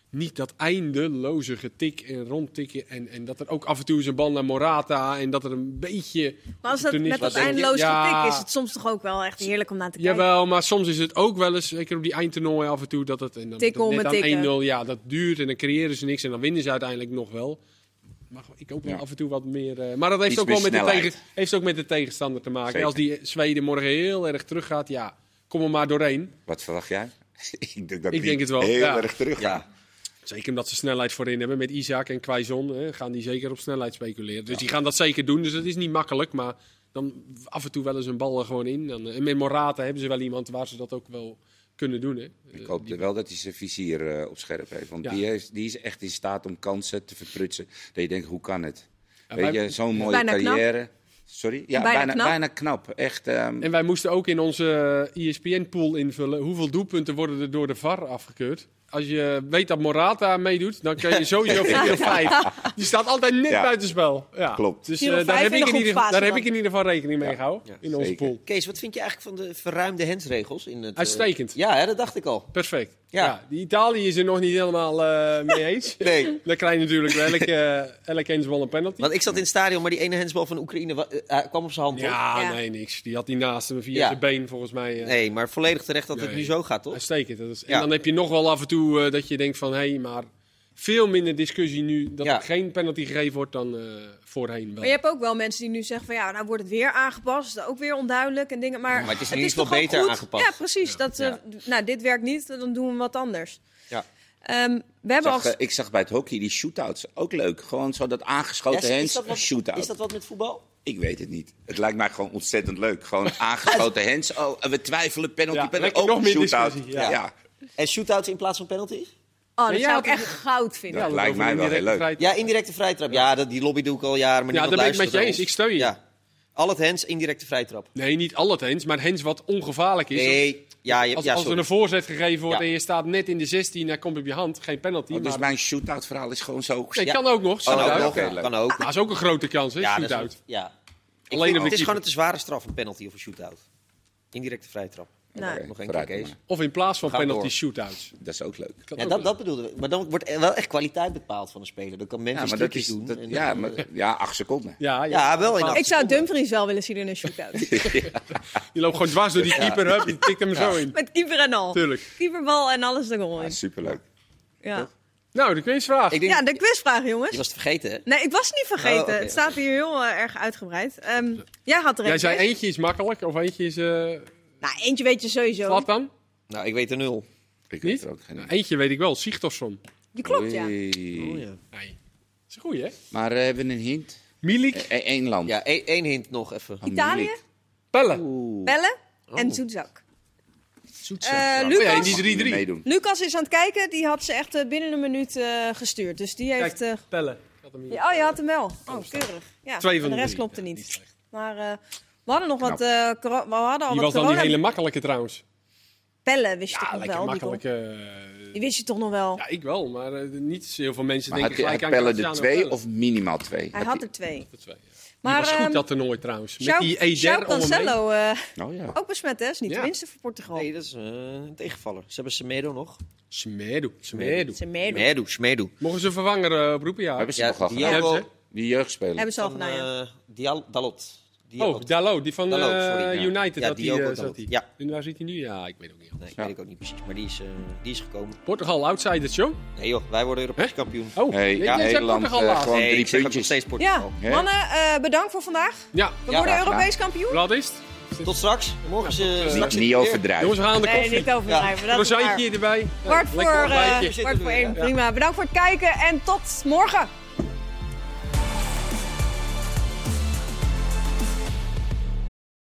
niet dat eindeloze getik en rondtikken. En, en dat er ook af en toe eens een bal naar Morata. En dat er een beetje. Maar als dat met dat Ja. getik is het soms toch ook wel echt heerlijk om naar te kijken. Jawel, maar soms is het ook wel eens, zeker op die eindtoernooi af en toe, dat het en dan, Tikken dat om net het aan tikken. 1-0, ja, dat duurt en dan creëren ze niks en dan winnen ze uiteindelijk nog wel. Maar ik ook wel Ja. af en toe wat meer. eh, maar dat heeft ook wel met de, tegen, heeft ook met de tegenstander te maken. Zeker. Als die Zweden morgen heel erg teruggaat, ja, kom er maar doorheen. Wat verwacht jij? ik denk, dat Ik die denk het wel, heel ja. erg terug Ja. Zeker omdat ze snelheid voorin hebben met Isaac en Quaison. Hè, gaan die zeker op snelheid speculeren. Dus die gaan dat zeker doen. Dus dat is niet makkelijk. Maar dan af en toe wel eens een bal er gewoon in. Dan, eh, en met Morata hebben ze wel iemand waar ze dat ook wel kunnen doen. Hè. Ik hoop wel dat hij zijn vizier eh, op scherp heeft. Want Ja. die, heeft, die is echt in staat om kansen te verprutsen. Dat je denkt, hoe kan het? Ja, Weet wij- je, zo'n mooie knap. Sorry? Ja, Bijna bijna, knap. bijna knap. Echt, ehm, En wij moesten ook in onze ESPN-pool invullen hoeveel doelpunten worden er door de VAR afgekeurd. Als je weet dat Morata meedoet, dan kun je sowieso 4 of 5. Die staat altijd net Ja. buitenspel. Ja. Klopt. Dus eh, daar, vijf heb ik, in ieder, daar heb ik in ieder geval rekening mee gehouden Ja, in onze zeker. pool. Kees, wat vind je eigenlijk van de verruimde hensregels? In het, eh, Uitstekend. Ja, hè, dat dacht ik al. Perfect. Ja. Ja. die Italië is er nog niet helemaal eh, mee eens. Nee. Dan krijg je natuurlijk wel elke, eh, elke handsbal een penalty. Want ik zat in het stadion, maar die ene hensbal van Oekraïne eh, kwam op zijn hand? Ja, Ja. nee, niks. Die had hij naast hem via Ja. zijn been volgens mij. eh, Nee, maar volledig terecht dat het nu zo gaat, toch? Uitstekend. Dat is, Ja. En dan heb je nog wel af en toe eh, dat je denkt van... hé, maar veel minder discussie nu dat Ja. er geen penalty gegeven wordt dan eh, voorheen wel. Maar je hebt ook wel mensen die nu zeggen van ja, nou wordt het weer aangepast. Ook weer onduidelijk en dingen. Maar, Maar het is in ieder geval toch beter goed? aangepast. Ja, precies. Dat, eh, Ja. Nou, dit werkt niet, dan doen we wat anders. Ja. Ehm, we hebben zag, al... eh, ik zag bij het hockey die shootouts. Ook leuk. Gewoon zo dat aangeschoten Ja, hands, wat, shootout. is dat wat met voetbal? Ik weet het niet. Het lijkt mij gewoon ontzettend leuk. Gewoon aangeschoten hands. Oh, we twijfelen penalty, Ja, penalty. Ook nog een meer shootout. Ja. ja. En shootouts in plaats van penalties? Oh, dat zou ja, ik dat- echt goud vinden. dat Ja, lijkt mij wel heel leuk. Ja, indirecte vrijtrap. Ja, dat, die lobby doe ik al jaren, maar Ja, niemand daar ben ik met je eens. Ik steun je. Ja. Al het hands, indirecte vrijtrap. Nee, niet al het hands, maar hands wat ongevaarlijk is. Nee, ja, je, Als, ja, als er een voorzet gegeven wordt Ja. en je staat net in de 16, hij komt op je hand, geen penalty. Oh, dus maar... mijn shootout verhaal is gewoon zo... Nee, Ja. kan ook nog. Kan ook nog, kan ook. Maar dat is ook een grote kans, hè, dat shootout. ja. Alleen vind- het is gewoon een te zware straf, een penalty of een shootout. Indirecte vrijtrap. Oké, nog één keer. Of in plaats van penalty door. shootouts. Dat is ook leuk. Ja, ook dat, dat bedoelden we. Maar dan wordt wel echt kwaliteit bepaald van een speler. Dan kan Ja, Memphis maar dat is... doen. dat- ja, dan- maar, ja, acht seconden. Ja, ja. Ja, wel in acht ik zou seconden. Dumfries wel willen zien in een shootout. Die loopt gewoon dwars door die keeper, hup, die tikt hem zo in. Met keeper en al. Tuurlijk. Keeperbal en alles er gewoon Ja, in. superleuk. Ja. Nou, de quizvraag. Ik denk, ja, de quizvraag, jongens. Je was het vergeten, hè? Nee, ik was het niet vergeten. Oh, het staat hier heel eh, erg uitgebreid. Ehm, jij had er Jij zei eentje is makkelijk of eentje is... eh Nou, eentje weet je sowieso. wat dan? Nou, ik weet er nul. Ik Niet? weet er ook geen Nou, eentje weet ik wel, Sigtorsson. Die klopt, ja. Oei. Oh, ja. Nee. Dat is een goeie, hè? Maar eh, hebben we een hint? Milik, Eén land. Ja, één één hint nog even. Oh, Italië. Pelle. Oeh. Bellen Oh. en Zoetzak. Zoetzak. Oh ja, Lucas? in die 3-3. Meedoen. Lucas is aan het kijken. Die had ze echt eh, binnen een minuut gestuurd. Dus die heeft... eh, Pelle. Ik had hem hier. ja, oh, je had hem wel. Oh, keurig. Ja, Twee van en de rest drie. klopte Ja, niet. niet. Maar eh, we hadden nog wat... eh, coro- we hadden al Die wat was dan die hele makkelijke trouwens. Pellen wist je toch Ja, nog lekker wel? Die, makkelijk. kon- eh, die wist je toch nog wel? Ja, ik wel, maar eh, niet heel veel mensen Maar denken had je gelijk aan Pelle de twee of minimaal twee? Hij Had had hij- er twee. De twee, ja. Maar, die was goed ehm, dat toernooi trouwens. Met die Eder. Cancelo, eh, Oh ja. ook besmet hè? Is niet Ja. de minste voor Portugal. Nee, dat is eh, een tegenvaller. Ze hebben Semedo nog. Smedo, Smedo. Ze meedoen. Semedo, Semedo. Mogen ze een vervanger eh, oproepen? Ja. Hebben ze Ja, nog al die gedaan? jeugdspeler. Hebben ze al Van gedaan, ja. eh, Dial- Dalot. Oh. Dalot, die van Dalot, eh, sorry, ja. United. Ja, dat die die, ook eh, zat die. Ja. En waar zit hij nu? Ja, ik weet ook niet. Nee, Ja. weet ik ook niet precies. Maar die is, eh, die is gekomen. Portugal, outsiders, joh. Nee joh, wij worden Europees Hè? kampioen. Oh, ja, Nederland, Portugal eh, laatst. gewoon nee, drie ik zeg ook nog puntjes. steeds Portugal. Ja, Hè? mannen, eh, bedankt voor vandaag. Ja, We Ja, worden Europees kampioen. wat is het? Tot straks. Morgen is, tot, straks Niet overdrijven. Jongens, we gaan aan de Nee, koffie. niet overdrijven. dat is waar. Rozijntje erbij. Kwart voor, eh, één. Ja. Prima. Bedankt voor het kijken en tot morgen.